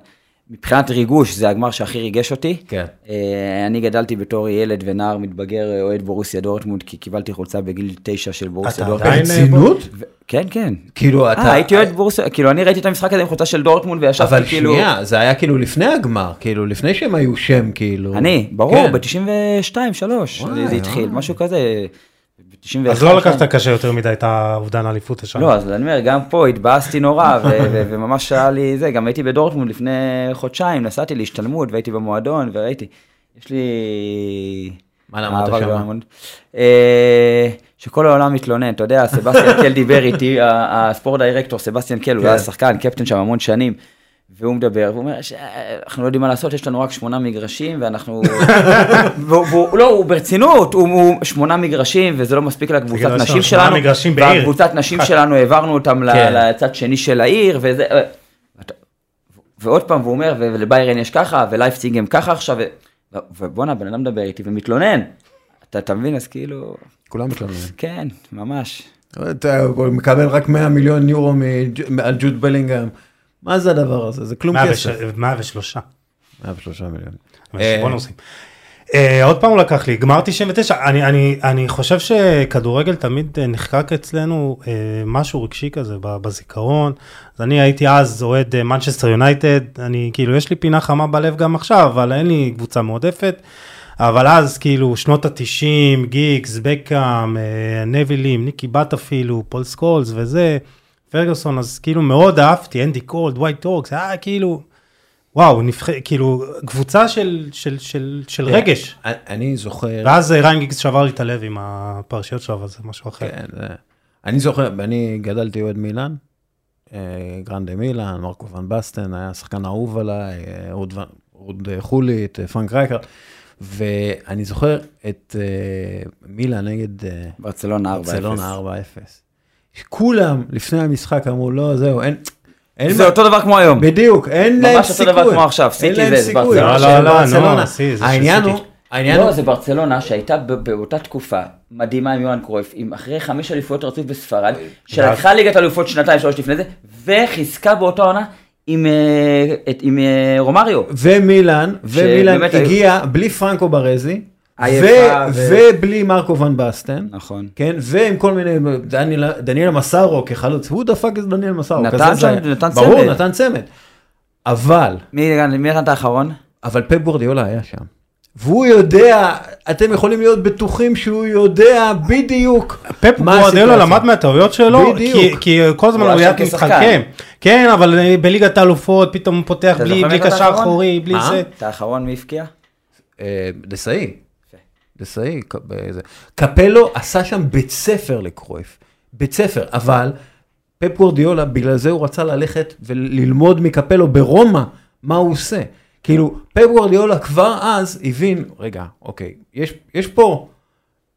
מבחינת ריגוש, זה הגמר שהכי ריגש אותי. כן. אה, אני גדלתי בתור ילד ונער מתבגר אוהד בורוסיה דורטמונד, כי קיבלתי חולצה בגיל תשע של בורוסיה אתה דורטמונד. עדיין, אה, ברצינות? ו- כן, כן. כאילו, אתה... אה, הייתי אוהד בורוסיה, כאילו אני ראיתי את המשחק הזה עם חולצה של דורטמונד וישבתי אבל כאילו... שנייה, זה היה כאילו לפני הגמר, כאילו לפני שהם היו שם, כאילו. אני, ברור, כן. ב-92, 3, וואי, זה התחיל, וואי. משהו כזה. ב-91, אז לא לקחת קשה יותר מדי את האובדן האליפות השנה. לא, אז אני אומר, גם פה התבאסתי נורא, ו- ו- וממש היה לי זה, גם הייתי בדורטמונד לפני חודשיים, נסעתי להשתלמות והייתי במועדון וראיתי, יש לי... מה למדת מאוד. אה, שכל העולם מתלונן, אתה יודע, סבסטיאן קל דיבר איתי, הספורט דירקטור סבסטיאן קל, הוא כן. היה שחקן, קפטן שם המון שנים, והוא מדבר, והוא אומר שאנחנו לא יודעים מה לעשות, יש לנו רק שמונה מגרשים, ואנחנו... והוא, והוא, לא, הוא ברצינות, הוא, הוא שמונה מגרשים, וזה לא מספיק לקבוצת נשים שמונה שלנו. מגרשים בעיר. והקבוצת נשים שלנו, העברנו אותם כן. לצד שני של העיר, וזה... ועוד פעם, והוא אומר, ו- ולביירן יש ככה, ולייפציג הם ככה עכשיו, ו- ובואנה, בן אדם מדבר איתי ומתלונן. אתה, אתה מבין, אז כאילו, כולם מתלוננים. כן, ממש. אתה מקבל רק 100 מיליון יורו על ג'וד בלינגהם. מה זה הדבר הזה? זה כלום כסף. 103. 103 מיליון. אה, נוסעים. אה, עוד פעם הוא לקח לי, גמר 99, אני, אני, אני חושב שכדורגל תמיד אה, נחקק אצלנו משהו רגשי כזה בזיכרון, אז אני הייתי אז אוהד מנצ'סטר יונייטד, אני כאילו יש לי פינה חמה בלב גם עכשיו, אבל אין לי קבוצה מועדפת, אבל אז כאילו שנות התשעים, גיגס, בקאם, נבילים, ניקי בת אפילו, פול סקולס וזה, פרגוסון, אז כאילו מאוד אהבתי, אנדי קולד, ווייט טורקס, היה כאילו... וואו, נבח... כאילו, קבוצה של, של, של, של רגש. אני- אני זוכר, ואז אה, ריין גיגס שבר לי את הלב עם הפרשיות שלו, אבל זה משהו אחר. כן, זה- אני זוכר, אני גדלתי אוהד מילאן, אה, גרנדה מילאן, מרקו ון בסטן, היה שחקן אהוב עליי, אה, רות ון- רות אה, חולית, אה, פרנק רייקר, ואני זוכר את אה, מילאן נגד אה, ברצלונה 4-0. ברצלונה 4-0. כולם לפני המשחק אמרו, לא, זהו, אין... אין זה מה- אותו דבר כמו היום. בדיוק, אין ממש להם אותו סיכוי. דבר כמו עכשיו, אין סיטי להם זה סיכוי. ברצלונה לא, לא, לא, העניין. הוא, העניין לא, הוא, זה ברצלונה שהייתה באותה תקופה מדהימה עם יוהאן קרויף, עם אחרי חמש אליפויות רצוף בספרד, שלקחה ליגת אלופות שנתיים שלוש לפני זה, וחיזקה באותה עונה עם, אה, עם אה, רומריו. שבאמת היו- הגיע בלי פרנקו ברזי, עייפה ו- ו- ובלי מרקו ון בסטן, נכון. כן, ועם כל מיני, דניאל- דניאל מסארו כחלוץ, הוא דפק את דניאל מסארו, נתן. נתן ברור, צמד. נתן צמד. אבל, מי מי נתן את האחרון? אבל פפ גורדיולה היה שם. והוא יודע, אתם יכולים להיות בטוחים שהוא יודע בדיוק פפ הסיטואציה. למד מהטעויות שלו, בדיוק. כי, כי כל הזמן הוא היה. מתחכם. כן, אבל אה, בליגת האלופות פתאום הוא פותח אתה בלי, קשר? אחורי, בלי מה? זה. את האחרון מי הבקיע? אה, דסאי. באיזה- קפלו עשה שם בית ספר לקרויף, בית ספר, אבל פפ גורדיולה, בגלל זה הוא רצה ללכת וללמוד מקפלו ברומא, מה הוא עושה. כאילו, פפ גורדיולה כבר אז הבין, רגע, אוקיי, יש, יש פה,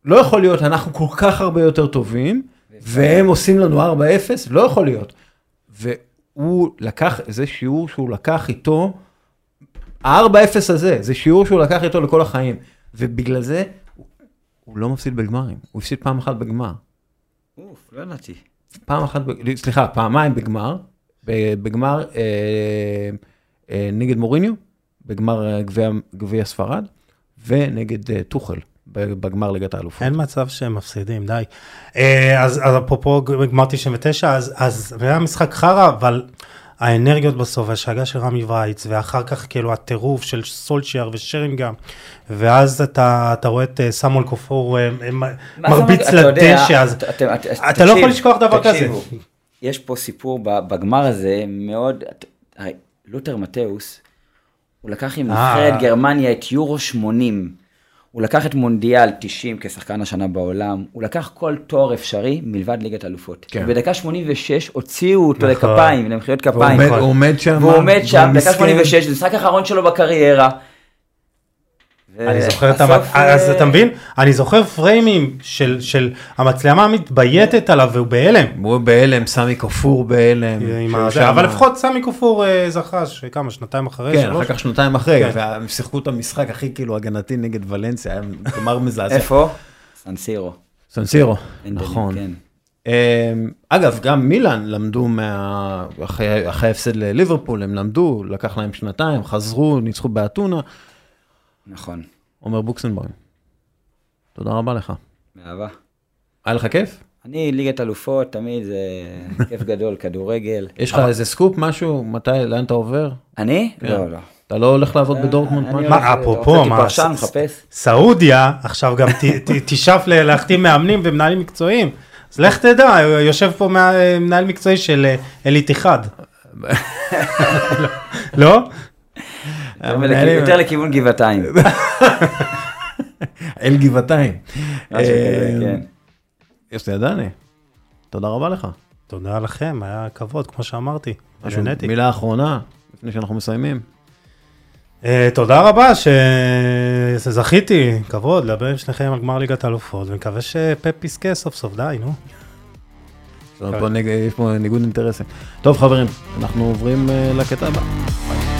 לא יכול להיות, אנחנו כל כך הרבה יותר טובים, והם עושים לנו 4-0, לא יכול להיות. והוא לקח, זה שיעור שהוא לקח איתו, ה-4-0 הזה, זה שיעור שהוא לקח איתו לכל החיים. ובגלל זה, הוא, הוא לא מפסיד בגמרים, הוא הפסיד פעם אחת בגמר. אוף, לא ידעתי. פעם אחת, ב- סליחה, פעמיים בגמר, בגמר אה, אה, נגד מוריניו, בגמר אה, גביע- ספרד, ונגד אה, טוחל, בגמר ליגת האלופות. אין מצב שהם מפסידים, די. אה, אז, אז אפרופו גמר 99, אז, אז זה היה משחק חרא, אבל האנרגיות בסוף, השאגה של רמי וייץ, ואחר כך כאילו הטירוף של סולשייר ושרינגהם, ואז אתה, אתה רואה את אה, סמואל כופור אה, אה, מרביץ לדשא, אז אתה- לא יכול לשכוח דבר כזה. יש פה סיפור בגמר הזה מאוד, לותר מתאוס, הוא לקח עם. נבחרת גרמניה את יורו 80, הוא לקח את מונדיאל 90 כשחקן השנה בעולם, הוא לקח כל תואר אפשרי מלבד ליגת אלופות. כן. בדקה 86 הוציאו אותו נכון. לכפיים, למחיאות כפיים. עומד- הוא עומד שם, והוא עומד שם, דקה ומסכן. 86, זה המשחק האחרון שלו בקריירה. אני זוכר את ובסוף, המצ... אז אה, אתה מבין? אני זוכר פריימים של, של המצלמה מתבייתת עליו והוא בהלם. הוא בהלם, סמי כפור בהלם. עם שהוא ה... שם- אבל לפחות סמי כופור אה, זכה, שכמה, שנתיים אחרי, כן? אחר כך שנתיים אחרי, כן. והם שיחקו את המשחק הכי כאילו הגנתי נגד ולנסיה, היה גמר מזעזע. איפה? סנסירו. סנסירו, נכון. כן. אמ, אגב, גם מילאן למדו מה... אחרי אחרי ההפסד לליברפול, הם למדו, לקח להם שנתיים, חזרו, ניצחו באתונה. נכון, עומר בוקסנבוים, תודה רבה לך. באהבה. היה לך כיף? אני ליגת אלופות, תמיד זה כיף גדול, כדורגל. יש לך איזה סקופ, משהו? מתי, לאן אתה עובר? אני? כן. לא, לא. אתה לא הולך לעבוד בדורטמונד? אני משהו? מה, אפרופו, מה. סעודיה עכשיו גם ת- ת- תשאף להחתים מאמנים ומנהלים מקצועיים. אז לך תדע, יושב פה מנהל מקצועי של אה, אליט אחד. לא? המנהלים- יותר לכיוון גבעתיים. אל גבעתיים. אמ, כן. יש לי ידעני. תודה רבה לך. תודה לכם, היה כבוד, כמו שאמרתי. נהניתי. מילה אחרונה, לפני שאנחנו מסיימים. אה, תודה רבה שזכיתי, כבוד, לדבר עם שניכם על גמר ליגת האלופות, ומקווה שפפ יזכה סוף סוף, די, נו. יש פה ניגוד אינטרסים. טוב חברים, אנחנו עוברים אה, לקטע הבא. ביי.